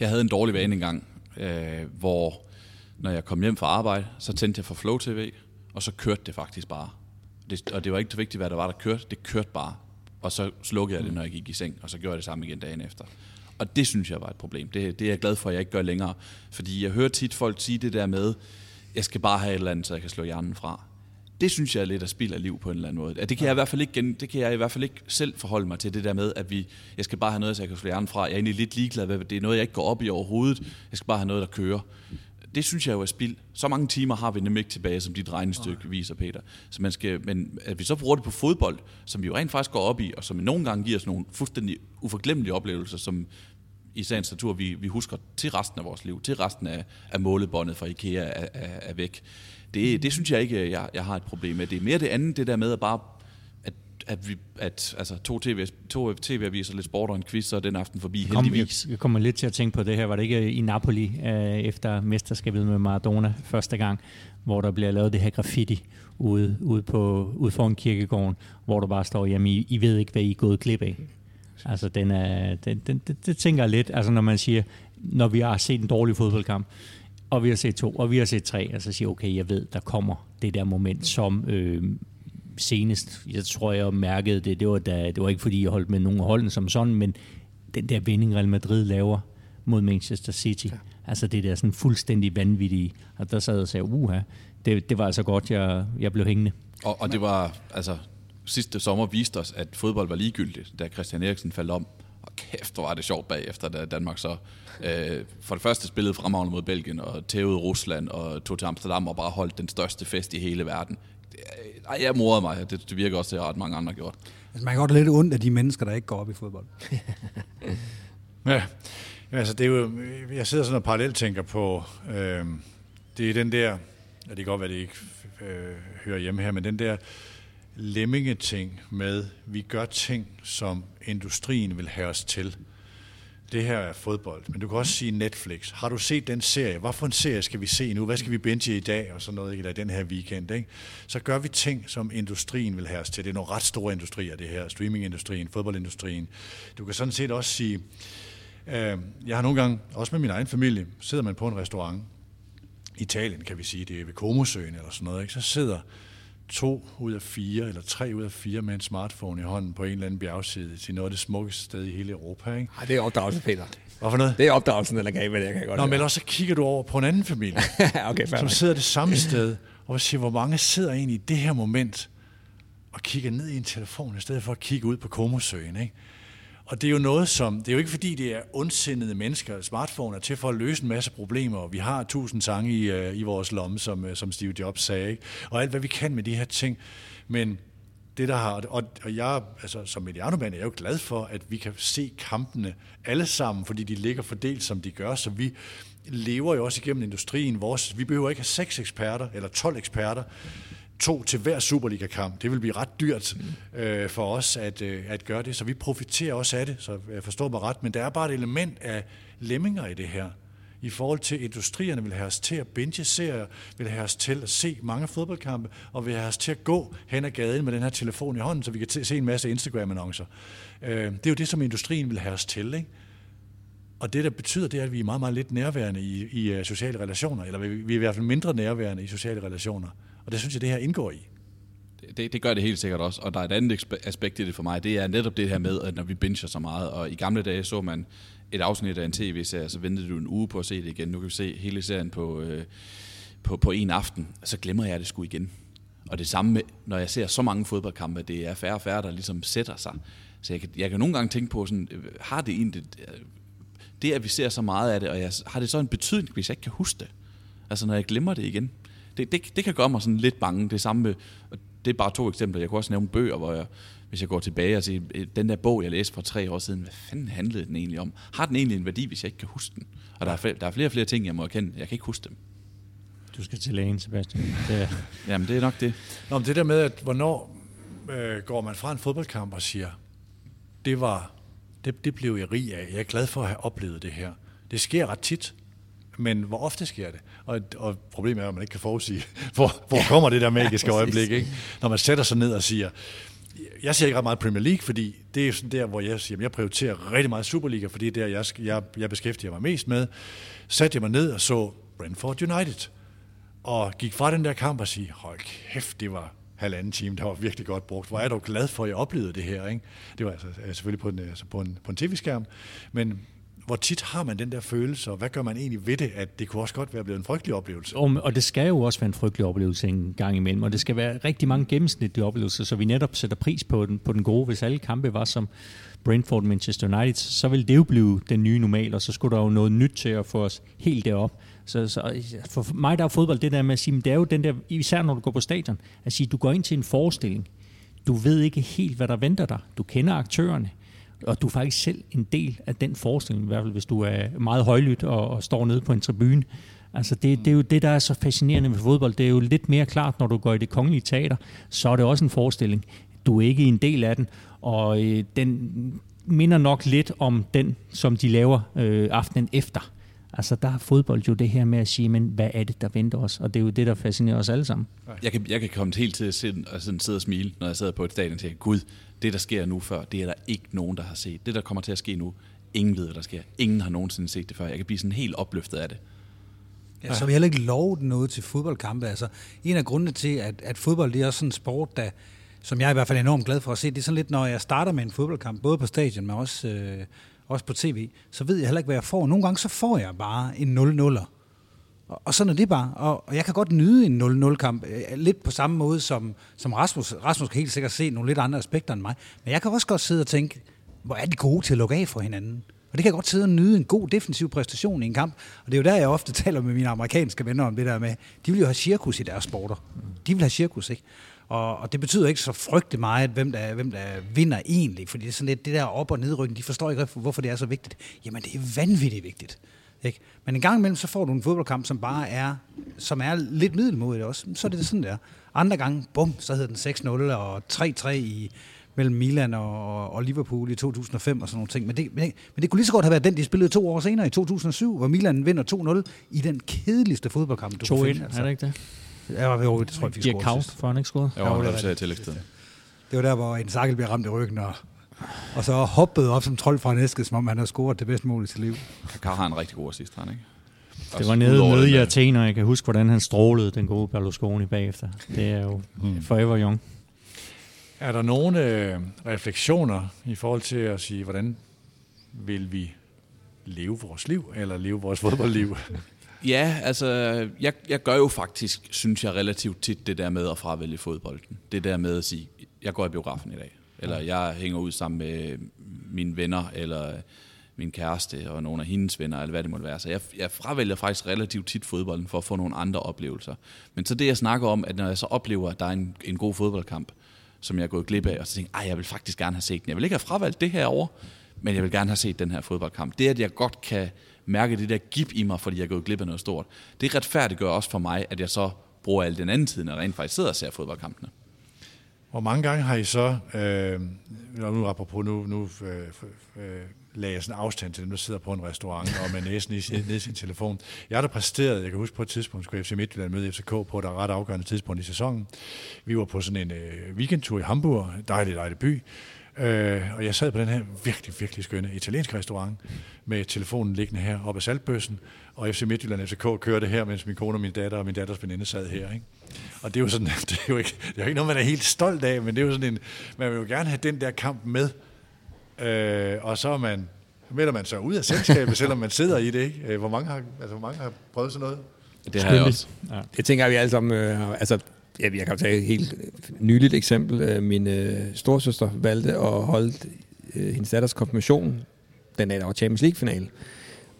Jeg havde en dårlig vane engang, øh, hvor når jeg kom hjem fra arbejde, så tændte jeg for Flow TV, og så kørte det faktisk bare. Det, og det var ikke så vigtigt, hvad der var, der kørte. Det kørte bare. Og så slukkede jeg det, når jeg gik i seng, og så gjorde jeg det samme igen dagen efter. Og det synes jeg var et problem. Det, det er jeg glad for, at jeg ikke gør længere. Fordi jeg hører tit folk sige det der med, jeg skal bare have et eller andet, så jeg kan slå hjernen fra det synes jeg er lidt at spild af liv på en eller anden måde. det kan jeg i hvert fald ikke, det kan jeg i hvert fald ikke selv forholde mig til, det der med, at vi, jeg skal bare have noget, så jeg kan slå hjernen fra. Jeg er egentlig lidt ligeglad med, det er noget, jeg ikke går op i overhovedet. Jeg skal bare have noget, der kører. Det synes jeg jo er spild. Så mange timer har vi nemlig ikke tilbage, som dit regnestykke viser, Peter. Så man skal, men at vi så bruger det på fodbold, som vi jo rent faktisk går op i, og som nogle gange giver os nogle fuldstændig uforglemmelige oplevelser, som i sagens natur, vi, vi husker til resten af vores liv, til resten af, af målebåndet fra IKEA er, er, er væk. Det, det synes jeg ikke, jeg, jeg har et problem med. Det er mere det andet, det der med at bare at, at, vi, at altså, to, TV, to tv-aviser, lidt sport og en quiz, så er den aften forbi Kom, heldigvis. Jeg, jeg kommer lidt til at tænke på det her. Var det ikke i Napoli øh, efter mesterskabet med Maradona første gang, hvor der bliver lavet det her graffiti ude, ude, på, ude foran kirkegården, hvor der bare står, jamen I, I ved ikke, hvad I er gået klip af. Altså, den er, den, den, det, det tænker jeg lidt, altså når man siger, når vi har set en dårlig fodboldkamp, og vi har set to, og vi har set tre, og så siger okay, jeg ved, der kommer det der moment, som øh, senest, jeg tror, jeg mærkede det, det var, da, det var ikke fordi, jeg holdt med nogen af holdene som sådan, men den der vending, Real Madrid laver mod Manchester City, ja. altså det der sådan fuldstændig vanvittige, og der sad jeg og sagde, uha, det, det var altså godt, jeg, jeg blev hængende. Og, og det var, altså, sidste sommer viste os, at fodbold var ligegyldigt, da Christian Eriksen faldt om. Og kæft, hvor var det sjovt bagefter, da Danmark så øh, for det første spillede fremragende mod Belgien, og tævede Rusland, og tog til Amsterdam og bare holdt den største fest i hele verden. Ej, jeg morede mig. Det, det virker også, at ret mange andre gjort. Altså, man kan godt lidt ondt af de mennesker, der ikke går op i fodbold. ja, altså det er jo, jeg sidder sådan og parallelt tænker på, øh, det er den der, ja, det kan godt være, det ikke øh, hører hjemme her, men den der lemmingeting med, vi gør ting, som industrien vil have os til. Det her er fodbold, men du kan også sige Netflix. Har du set den serie? Hvad for en serie skal vi se nu? Hvad skal vi binge i dag? Og sådan noget, eller den her weekend. Ikke? Så gør vi ting, som industrien vil have os til. Det er nogle ret store industrier, det her. Streamingindustrien, fodboldindustrien. Du kan sådan set også sige, øh, jeg har nogle gange, også med min egen familie, sidder man på en restaurant, Italien, kan vi sige, det er ved Komosøen eller sådan noget, ikke? så sidder to ud af fire, eller tre ud af fire med en smartphone i hånden på en eller anden bjergside til noget af det smukkeste sted i hele Europa. Ikke? Ej, det er opdragelse, Peter. Hvorfor noget? Det er opdragelsen, eller kan med det, kan godt Nå, men høre. ellers så kigger du over på en anden familie, okay, som nok. sidder det samme sted, og siger, hvor mange sidder egentlig i det her moment og kigger ned i en telefon, i stedet for at kigge ud på Comosøen. Ikke? Og det er jo noget, som, det er jo ikke fordi, det er ondsindede mennesker. Smartphone er til for at løse en masse problemer, og vi har tusind sange i, øh, i vores lomme, som, øh, som Steve Jobs sagde, ikke? og alt hvad vi kan med de her ting. Men det der har, og, og jeg, altså som medianomand, er jeg jo glad for, at vi kan se kampene alle sammen, fordi de ligger fordelt, som de gør, så vi lever jo også igennem industrien. Vores, vi behøver ikke have seks eksperter, eller 12 eksperter, to til hver Superliga-kamp. Det vil blive ret dyrt øh, for os at, øh, at gøre det, så vi profiterer også af det, så jeg forstår mig ret. Men der er bare et element af lemminger i det her. I forhold til industrierne vil have os til at binge serier, vil have os til at se mange fodboldkampe, og vil have os til at gå hen ad gaden med den her telefon i hånden, så vi kan t- se en masse Instagram-annoncer. Øh, det er jo det, som industrien vil have os til, ikke? Og det, der betyder, det er, at vi er meget, meget lidt nærværende i, i øh, sociale relationer, eller vi, vi er i hvert fald mindre nærværende i sociale relationer. Og det synes jeg, det her indgår i. Det, det gør det helt sikkert også, og der er et andet aspekt i det for mig, det er netop det her med, at når vi binger så meget, og i gamle dage så man et afsnit af en tv-serie, så ventede du en uge på at se det igen. Nu kan vi se hele serien på, øh, på, på en aften, så glemmer jeg det sgu igen. Og det samme med, når jeg ser så mange fodboldkampe, det er færre og færre, der ligesom sætter sig. Så jeg kan, jeg kan nogle gange tænke på, sådan, øh, har det egentlig, øh, det at vi ser så meget af det, og jeg, har det så en betydning, hvis jeg ikke kan huske det? Altså når jeg glemmer det igen. Det, det, det kan gøre mig sådan lidt bange. Det samme med, og det er bare to eksempler. Jeg kunne også nævne bøger, hvor jeg, hvis jeg går tilbage og siger, "Øh, den der bog, jeg læste for tre år siden, hvad fanden handlede den egentlig om? Har den egentlig en værdi, hvis jeg ikke kan huske den? Og der er, flere, der er flere og flere ting, jeg må erkende. Jeg kan ikke huske dem. Du skal til lægen, Sebastian. Det er, Jamen, det er nok det. Nå, men det der med, at hvornår øh, går man fra en fodboldkamp og siger, det var, det, det blev jeg rig af. Jeg er glad for at have oplevet det her. Det sker ret tit, men hvor ofte sker det? Og, og problemet er, at man ikke kan forudsige, hvor, hvor kommer det der magiske øjeblik, ikke? Når man sætter sig ned og siger, jeg ser ikke ret meget Premier League, fordi det er sådan der, hvor jeg siger, jeg prioriterer rigtig meget Superliga, fordi det er der, jeg, jeg, jeg beskæftiger mig mest med. Satte jeg mig ned og så Brentford United, og gik fra den der kamp og sige, hold kæft, det var halvanden time, der var virkelig godt brugt. Hvor er du glad for, at jeg oplevede det her. Ikke? Det var altså øh, selvfølgelig på en, altså på en, på en tv-skærm, men hvor tit har man den der følelse, og hvad gør man egentlig ved det, at det kunne også godt være blevet en frygtelig oplevelse? Og, og det skal jo også være en frygtelig oplevelse en gang imellem, og det skal være rigtig mange gennemsnitlige oplevelser, så vi netop sætter pris på den, på den gode. Hvis alle kampe var som Brentford Manchester United, så ville det jo blive den nye normal, og så skulle der jo noget nyt til at få os helt derop. Så, så for mig der er fodbold det der med at sige, men det er jo den der, især når du går på stadion, at sige, du går ind til en forestilling, du ved ikke helt, hvad der venter dig. Du kender aktørerne, og du er faktisk selv en del af den forestilling, i hvert fald hvis du er meget højlydt og, og står nede på en tribune. Altså det, det er jo det, der er så fascinerende med fodbold. Det er jo lidt mere klart, når du går i det kongelige teater, så er det også en forestilling. Du er ikke en del af den, og øh, den minder nok lidt om den, som de laver øh, aftenen efter. Altså der er fodbold jo det her med at sige, men hvad er det, der venter os? Og det er jo det, der fascinerer os alle sammen. Jeg kan, jeg kan komme helt til at sidde, og sådan sidde og smile, når jeg sidder på et stadion og tænker, Gud, det der sker nu før, det er der ikke nogen, der har set. Det der kommer til at ske nu, ingen ved, hvad der sker. Ingen har nogensinde set det før. Jeg kan blive sådan helt opløftet af det. Ja, så vi heller ikke lovet noget til fodboldkampe. Altså, en af grundene til, at, at fodbold det er også sådan en sport, der, som jeg er i hvert fald er enormt glad for at se, det er sådan lidt, når jeg starter med en fodboldkamp, både på stadion, men også, øh, også på tv, så ved jeg heller ikke, hvad jeg får. Nogle gange så får jeg bare en 0-0'er. Og, og sådan er det bare. Og, og jeg kan godt nyde en 0-0-kamp, øh, lidt på samme måde som, som Rasmus. Rasmus kan helt sikkert se nogle lidt andre aspekter end mig. Men jeg kan også godt sidde og tænke, hvor er de gode til at lukke af for hinanden. Og det kan jeg godt sidde og nyde en god defensiv præstation i en kamp. Og det er jo der, jeg ofte taler med mine amerikanske venner om det der med, de vil jo have cirkus i deres sporter. De vil have cirkus, ikke? Og, og det betyder ikke så frygtelig meget, hvem der, hvem der vinder egentlig, fordi det er sådan lidt det der op- og nedrykning, de forstår ikke, hvorfor det er så vigtigt. Jamen, det er vanvittigt vigtigt. Ikke? Men en gang imellem, så får du en fodboldkamp, som bare er, som er lidt middelmodigt også. Så er det sådan der. Andre gange, bum, så hedder den 6-0 og 3-3 i, mellem Milan og, og Liverpool i 2005 og sådan nogle ting. Men det, men, det, men det kunne lige så godt have været den, de spillede to år senere i 2007, hvor Milan vinder 2-0 i den kedeligste fodboldkamp, du 2-1, kunne finde. altså. er det ikke det? Ja, jo, det tror jeg, vi scorede Kaut, sidst. for han ikke scoret. Jo, var det er nødt til. Det var der, hvor en sakkel bliver ramt i ryggen, og, og så hoppede op som trold fra en æske, som om han havde scoret det bedste mål i sit liv. Kakar har en rigtig god assist, han ikke? Det var nede, nede i Athen, og jeg kan huske, hvordan han strålede den gode Berlusconi bagefter. Det er jo mm. forever young. Er der nogle øh, refleksioner i forhold til at sige, hvordan vil vi leve vores liv, eller leve vores fodboldliv? Ja, altså, jeg, jeg gør jo faktisk, synes jeg, relativt tit det der med at fravælge fodbolden. Det der med at sige, jeg går i biografen i dag, eller jeg hænger ud sammen med mine venner, eller min kæreste og nogle af hendes venner, eller hvad det måtte være. Så jeg, jeg fravælger faktisk relativt tit fodbolden for at få nogle andre oplevelser. Men så det, jeg snakker om, at når jeg så oplever, at der er en, en god fodboldkamp, som jeg er gået glip af, og så tænker jeg, jeg vil faktisk gerne have set den. Jeg vil ikke have fravalgt det her over, men jeg vil gerne have set den her fodboldkamp. Det, at jeg godt kan mærke det der gip i mig, fordi jeg er gået glip af noget stort, det retfærdiggør også for mig, at jeg så bruger al den anden tid, når jeg rent faktisk sidder og ser fodboldkampene. Hvor mange gange har I så, øh, nu apropos, nu, nu øh, øh, lagde jeg sådan afstand til dem, der sidder på en restaurant og med næsen i, ned sin telefon. Jeg har da præsteret, jeg kan huske på et tidspunkt, skulle FC Midtjylland møde FCK på et ret afgørende tidspunkt i sæsonen. Vi var på sådan en øh, weekendtur i Hamburg, dejlig, dejlig by, øh, og jeg sad på den her virkelig, virkelig skønne italienske restaurant med telefonen liggende her oppe af saltbøssen, og FC Midtjylland FCK kørte her, mens min kone og min datter og min datters veninde sad her. Ikke? Og det er jo sådan, det er jo ikke, det er jo ikke noget, man er helt stolt af, men det er jo sådan en, man vil jo gerne have den der kamp med, øh, og så er man, melder man sig ud af selskabet, selvom man sidder i det, ikke? Øh, hvor mange har, altså, hvor mange har prøvet sådan noget? Det har jeg også. Ja. Det tænker jeg, vi alle sammen, øh, altså, ja, jeg kan tage et helt nyligt eksempel. Øh, min øh, storsøster valgte at holde øh, hendes datters konfirmation den dag, der var Champions League-finale.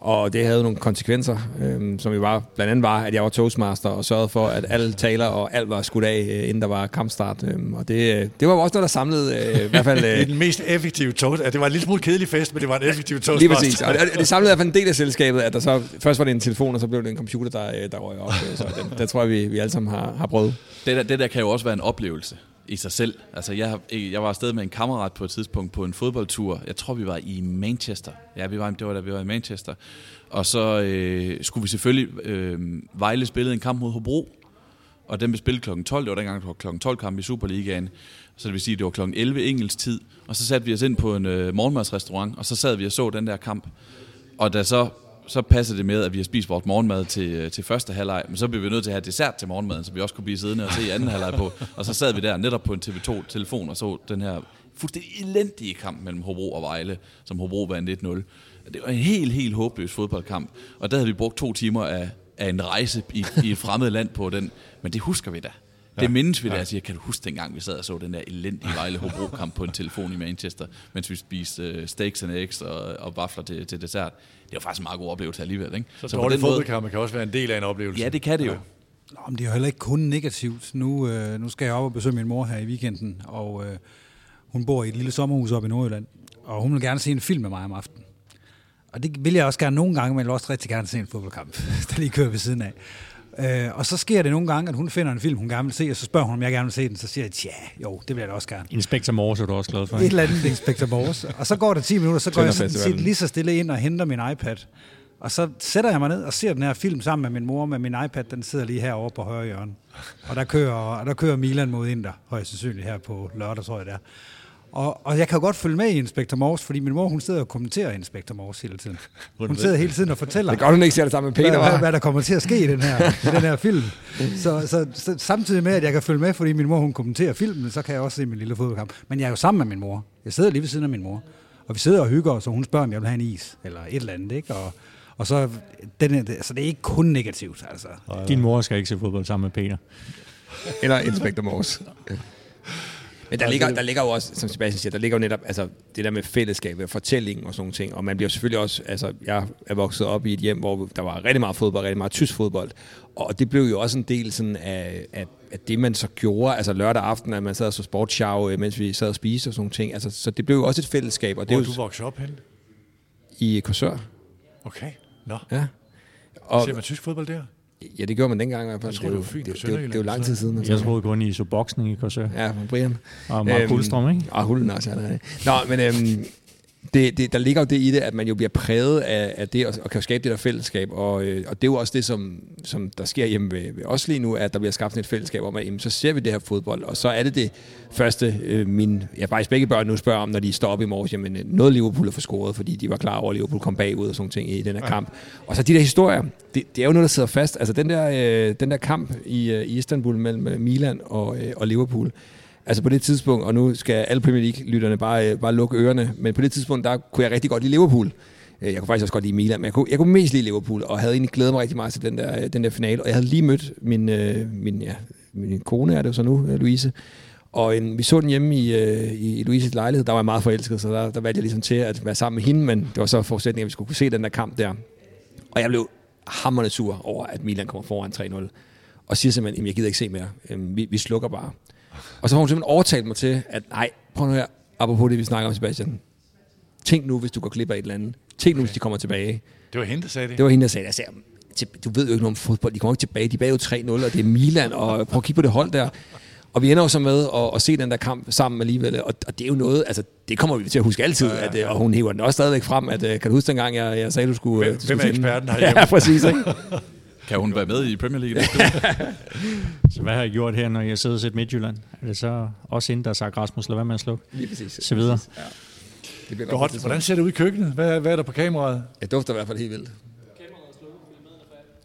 Og det havde nogle konsekvenser, øhm, som jo var, blandt andet var, at jeg var toastmaster og sørgede for, at alle taler og alt var skudt af, øh, inden der var kampstart. Øhm, og det, øh, det var også noget, der samlede øh, i hvert fald... Øh, det er den mest effektive toast. Det var en lille smule kedelig fest, men det var en effektiv toastmaster. Lige præcis. Og det, det samlede i hvert fald en del af selskabet, at der så, først var det en telefon, og så blev det en computer, der, øh, der røg op. Så det, det tror jeg, vi, vi alle sammen har, har prøvet. Det der, det der kan jo også være en oplevelse i sig selv. Altså, jeg, jeg var afsted med en kammerat på et tidspunkt på en fodboldtur. Jeg tror, vi var i Manchester. Ja, vi var, det var da vi var i Manchester. Og så øh, skulle vi selvfølgelig... Øh, Vejle spillede en kamp mod Hobro, og den blev spillet kl. 12. Det var dengang, det var kl. 12 kamp i Superligaen. Så det vil sige, at det var kl. 11 engelsk tid. Og så satte vi os ind på en øh, morgenmadsrestaurant, og så sad vi og så den der kamp. Og da så så passer det med, at vi har spist vores morgenmad til, øh, til første halvleg, men så bliver vi nødt til at have dessert til morgenmaden, så vi også kunne blive siddende og se anden halvleg på. Og så sad vi der netop på en TV2-telefon og så den her fuldstændig elendige kamp mellem Hobro og Vejle, som Hobro vandt 1-0. Det var en helt, helt håbløs fodboldkamp, og der havde vi brugt to timer af, af en rejse i, i et fremmed land på den, men det husker vi da. Det ja. mindes vi da. Ja. Altså, jeg kan du huske dengang, vi sad og så den der elendige Vejle Hobro-kamp på en telefon i Manchester, mens vi spiste uh, steaks and eggs og, og vafler til, til dessert. Det var faktisk en meget god oplevelse alligevel. Ikke? Så, så dårlig fodboldkamp kan også være en del af en oplevelse. Ja, det kan det jo. Ja. Nå, men det er jo heller ikke kun negativt. Nu, øh, nu skal jeg op og besøge min mor her i weekenden, og øh, hun bor i et lille sommerhus oppe i Nordjylland, og hun vil gerne se en film med mig om aftenen. Og det vil jeg også gerne nogle gange, men jeg vil også rigtig gerne se en fodboldkamp, der lige kører ved siden af. Øh, og så sker det nogle gange, at hun finder en film, hun gerne vil se, og så spørger hun, om jeg gerne vil se den. Så siger jeg, ja, jo, det vil jeg da også gerne. Inspector Morse er du også glad for. Et eller andet Inspector Morse. Og så går det 10 minutter, så går jeg sådan, lige så stille ind og henter min iPad. Og så sætter jeg mig ned og ser den her film sammen med min mor, med min iPad, den sidder lige herovre på højre hjørne. Og der kører, og der kører Milan mod Inter, højst sandsynligt her på lørdag, tror jeg det er. Og, og jeg kan jo godt følge med i Inspektor Morse, fordi min mor, hun sidder og kommenterer Inspektor Morse hele tiden. Hun sidder hele tiden og fortæller, det gør hun ikke ser det sammen med Peter, hvad, hvad, hvad, der kommer til at ske i den her, i den her film. Så, så, så, samtidig med, at jeg kan følge med, fordi min mor, hun kommenterer filmen, så kan jeg også se min lille fodboldkamp. Men jeg er jo sammen med min mor. Jeg sidder lige ved siden af min mor. Og vi sidder og hygger os, og hun spørger, om jeg vil have en is, eller et eller andet, ikke? Og, og så, den, altså, det er ikke kun negativt, altså. Din mor skal ikke se fodbold sammen med Peter. Eller Inspektor Morse. Men der ligger, der ligger jo også, som Sebastian siger, der ligger jo netop altså, det der med fællesskabet, fortælling og sådan nogle ting. Og man bliver selvfølgelig også, altså jeg er vokset op i et hjem, hvor der var rigtig meget fodbold, rigtig meget tysk fodbold. Og det blev jo også en del sådan af, af, af det, man så gjorde, altså lørdag aften, at man sad og så sportsshow, øh, mens vi sad og spiste og sådan nogle ting. Altså, så det blev jo også et fællesskab. Og hvor det er du vokset op hen? I Korsør. Okay, nå. Ja. Og, Ser man tysk fodbold der? Ja, det gjorde man dengang i hvert fald. Jeg tror, det var. Det, det, det, det, var lang tid siden. Jeg troede kun i så boksning i Korsør. Ja, fra Brian. Og Mark øhm, Hulstrøm, ikke? Og Hullen også, ja. Nå, men øhm, det, det, der ligger jo det i det, at man jo bliver præget af, af det, og, og kan skabe det der fællesskab, og, øh, og det er jo også det, som, som der sker hjemme ved, ved os lige nu, at der bliver skabt et fællesskab om, at jamen, så ser vi det her fodbold, og så er det det første, øh, min, ja faktisk begge børn nu spørger om, når de står op i morges, jamen noget Liverpool er for scoret, fordi de var klar over, at Liverpool kom bagud og sådan ting i den her ja. kamp. Og så de der historier, det, det er jo noget, der sidder fast. Altså den der, øh, den der kamp i, øh, i Istanbul mellem Milan og, øh, og Liverpool, Altså på det tidspunkt, og nu skal alle Premier League-lytterne bare, øh, bare lukke ørerne, men på det tidspunkt, der kunne jeg rigtig godt lide Liverpool. Øh, jeg kunne faktisk også godt lide Milan, men jeg kunne, jeg kunne mest lide Liverpool, og havde egentlig glædet mig rigtig meget til den der, øh, den der finale. Og jeg havde lige mødt min, min, ja, min kone, er det jo så nu, Louise. Og en, vi så den hjemme i, i, i Louises lejlighed, der var jeg meget forelsket, så der, der valgte jeg ligesom til at være sammen med hende, men det var så forudsætningen, at vi skulle kunne se den der kamp der. Og jeg blev hammerende sur over, at Milan kommer foran 3-0. Og siger simpelthen, at jeg gider ikke se mere. Øhm, vi, vi slukker bare. Og så har hun simpelthen overtalt mig til, at nej, prøv nu her, apropos det, vi snakker om, Sebastian. Tænk nu, hvis du går glip af et eller andet. Tænk nu, okay. hvis de kommer tilbage. Det var hende, der sagde det? Det var hende, der sagde det. Jeg sagde, du ved jo ikke noget om fodbold. De kommer ikke tilbage. De er jo 3-0, og det er Milan, og prøv at kigge på det hold der. Og vi ender jo så med at, at se den der kamp sammen alligevel, og, og det er jo noget, altså det kommer vi til at huske altid, ja, ja, ja. At, øh, og hun hiver den også stadigvæk frem, at øh, kan du huske dengang, jeg, jeg sagde, du skulle... Hvem, du skulle hvem er eksperten herhjemme? Ja, præcis, ikke? Kan hun være med i Premier League? så hvad har jeg gjort her, når jeg sidder og set Midtjylland? Er det så også inden, der har sagt, Rasmus, lad være med at slukke? Lige præcis. Så videre. Præcis, ja. Det bliver godt. godt. Hvordan ser det ud i køkkenet? Hvad, hvad er der på kameraet? Det dufter i hvert fald helt vildt.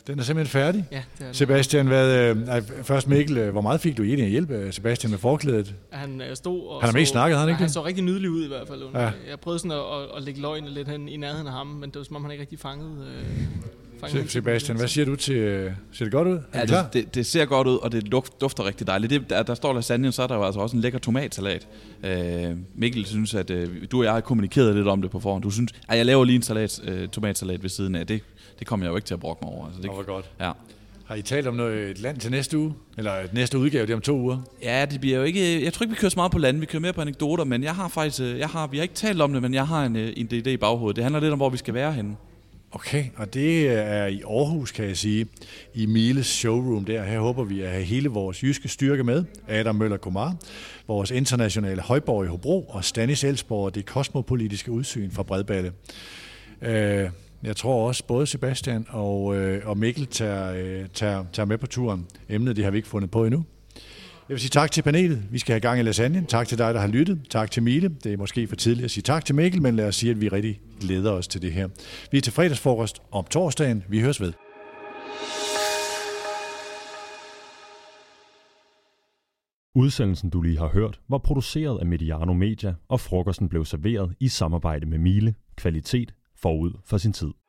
Den er simpelthen færdig? Ja, det er Sebastian, hvad, øh, først Mikkel, øh, hvor meget fik du egentlig at hjælpe Sebastian med forklædet? Han øh, stod og Han har mest snakket, han ikke Han så rigtig nydelig ud i hvert fald. Ja. Jeg prøvede sådan at, at, at lægge løgene lidt hen i nærheden af ham, men det var som om han ikke rigtig fangede... Øh, Sebastian, hvad siger du til... Ser det godt ud? Ja, det, det, det ser godt ud, og det dufter rigtig dejligt. Det, der, der står lasagne, så er der jo altså også en lækker tomatsalat. Øh, Mikkel synes, at øh, du og jeg har kommunikeret lidt om det på forhånd. Du synes, at jeg laver lige en salat, øh, tomatsalat ved siden af. Det, det kommer jeg jo ikke til at brokke mig over. Altså, det, var godt. Ja. Har I talt om noget, et land til næste uge? Eller et næste udgave, det er om to uger? Ja, det bliver jo ikke... Jeg tror ikke, vi kører så meget på landet. Vi kører mere på anekdoter, men jeg har faktisk... Øh, jeg har, vi har ikke talt om det, men jeg har en, øh, en idé i baghovedet. Det handler lidt om, hvor vi skal være henne. Okay, og det er i Aarhus, kan jeg sige, i Miles showroom der. Her håber vi at have hele vores jyske styrke med. Adam Møller Kumar, vores internationale højborg i Hobro og Stanis Elsborg og det kosmopolitiske udsyn fra Bredballe. Øh, jeg tror også, både Sebastian og, øh, og Mikkel tager, øh, tager, tager med på turen. Emnet det har vi ikke fundet på endnu. Jeg vil sige tak til panelet. Vi skal have gang i lasagne. Tak til dig, der har lyttet. Tak til Mille. Det er måske for tidligt at sige tak til Mikkel, men lad os sige, at vi rigtig glæder os til det her. Vi er til fredagsfrokost om torsdagen. Vi høres ved. Udsendelsen, du lige har hørt, var produceret af Mediano Media, og frokosten blev serveret i samarbejde med Mile, Kvalitet forud for sin tid.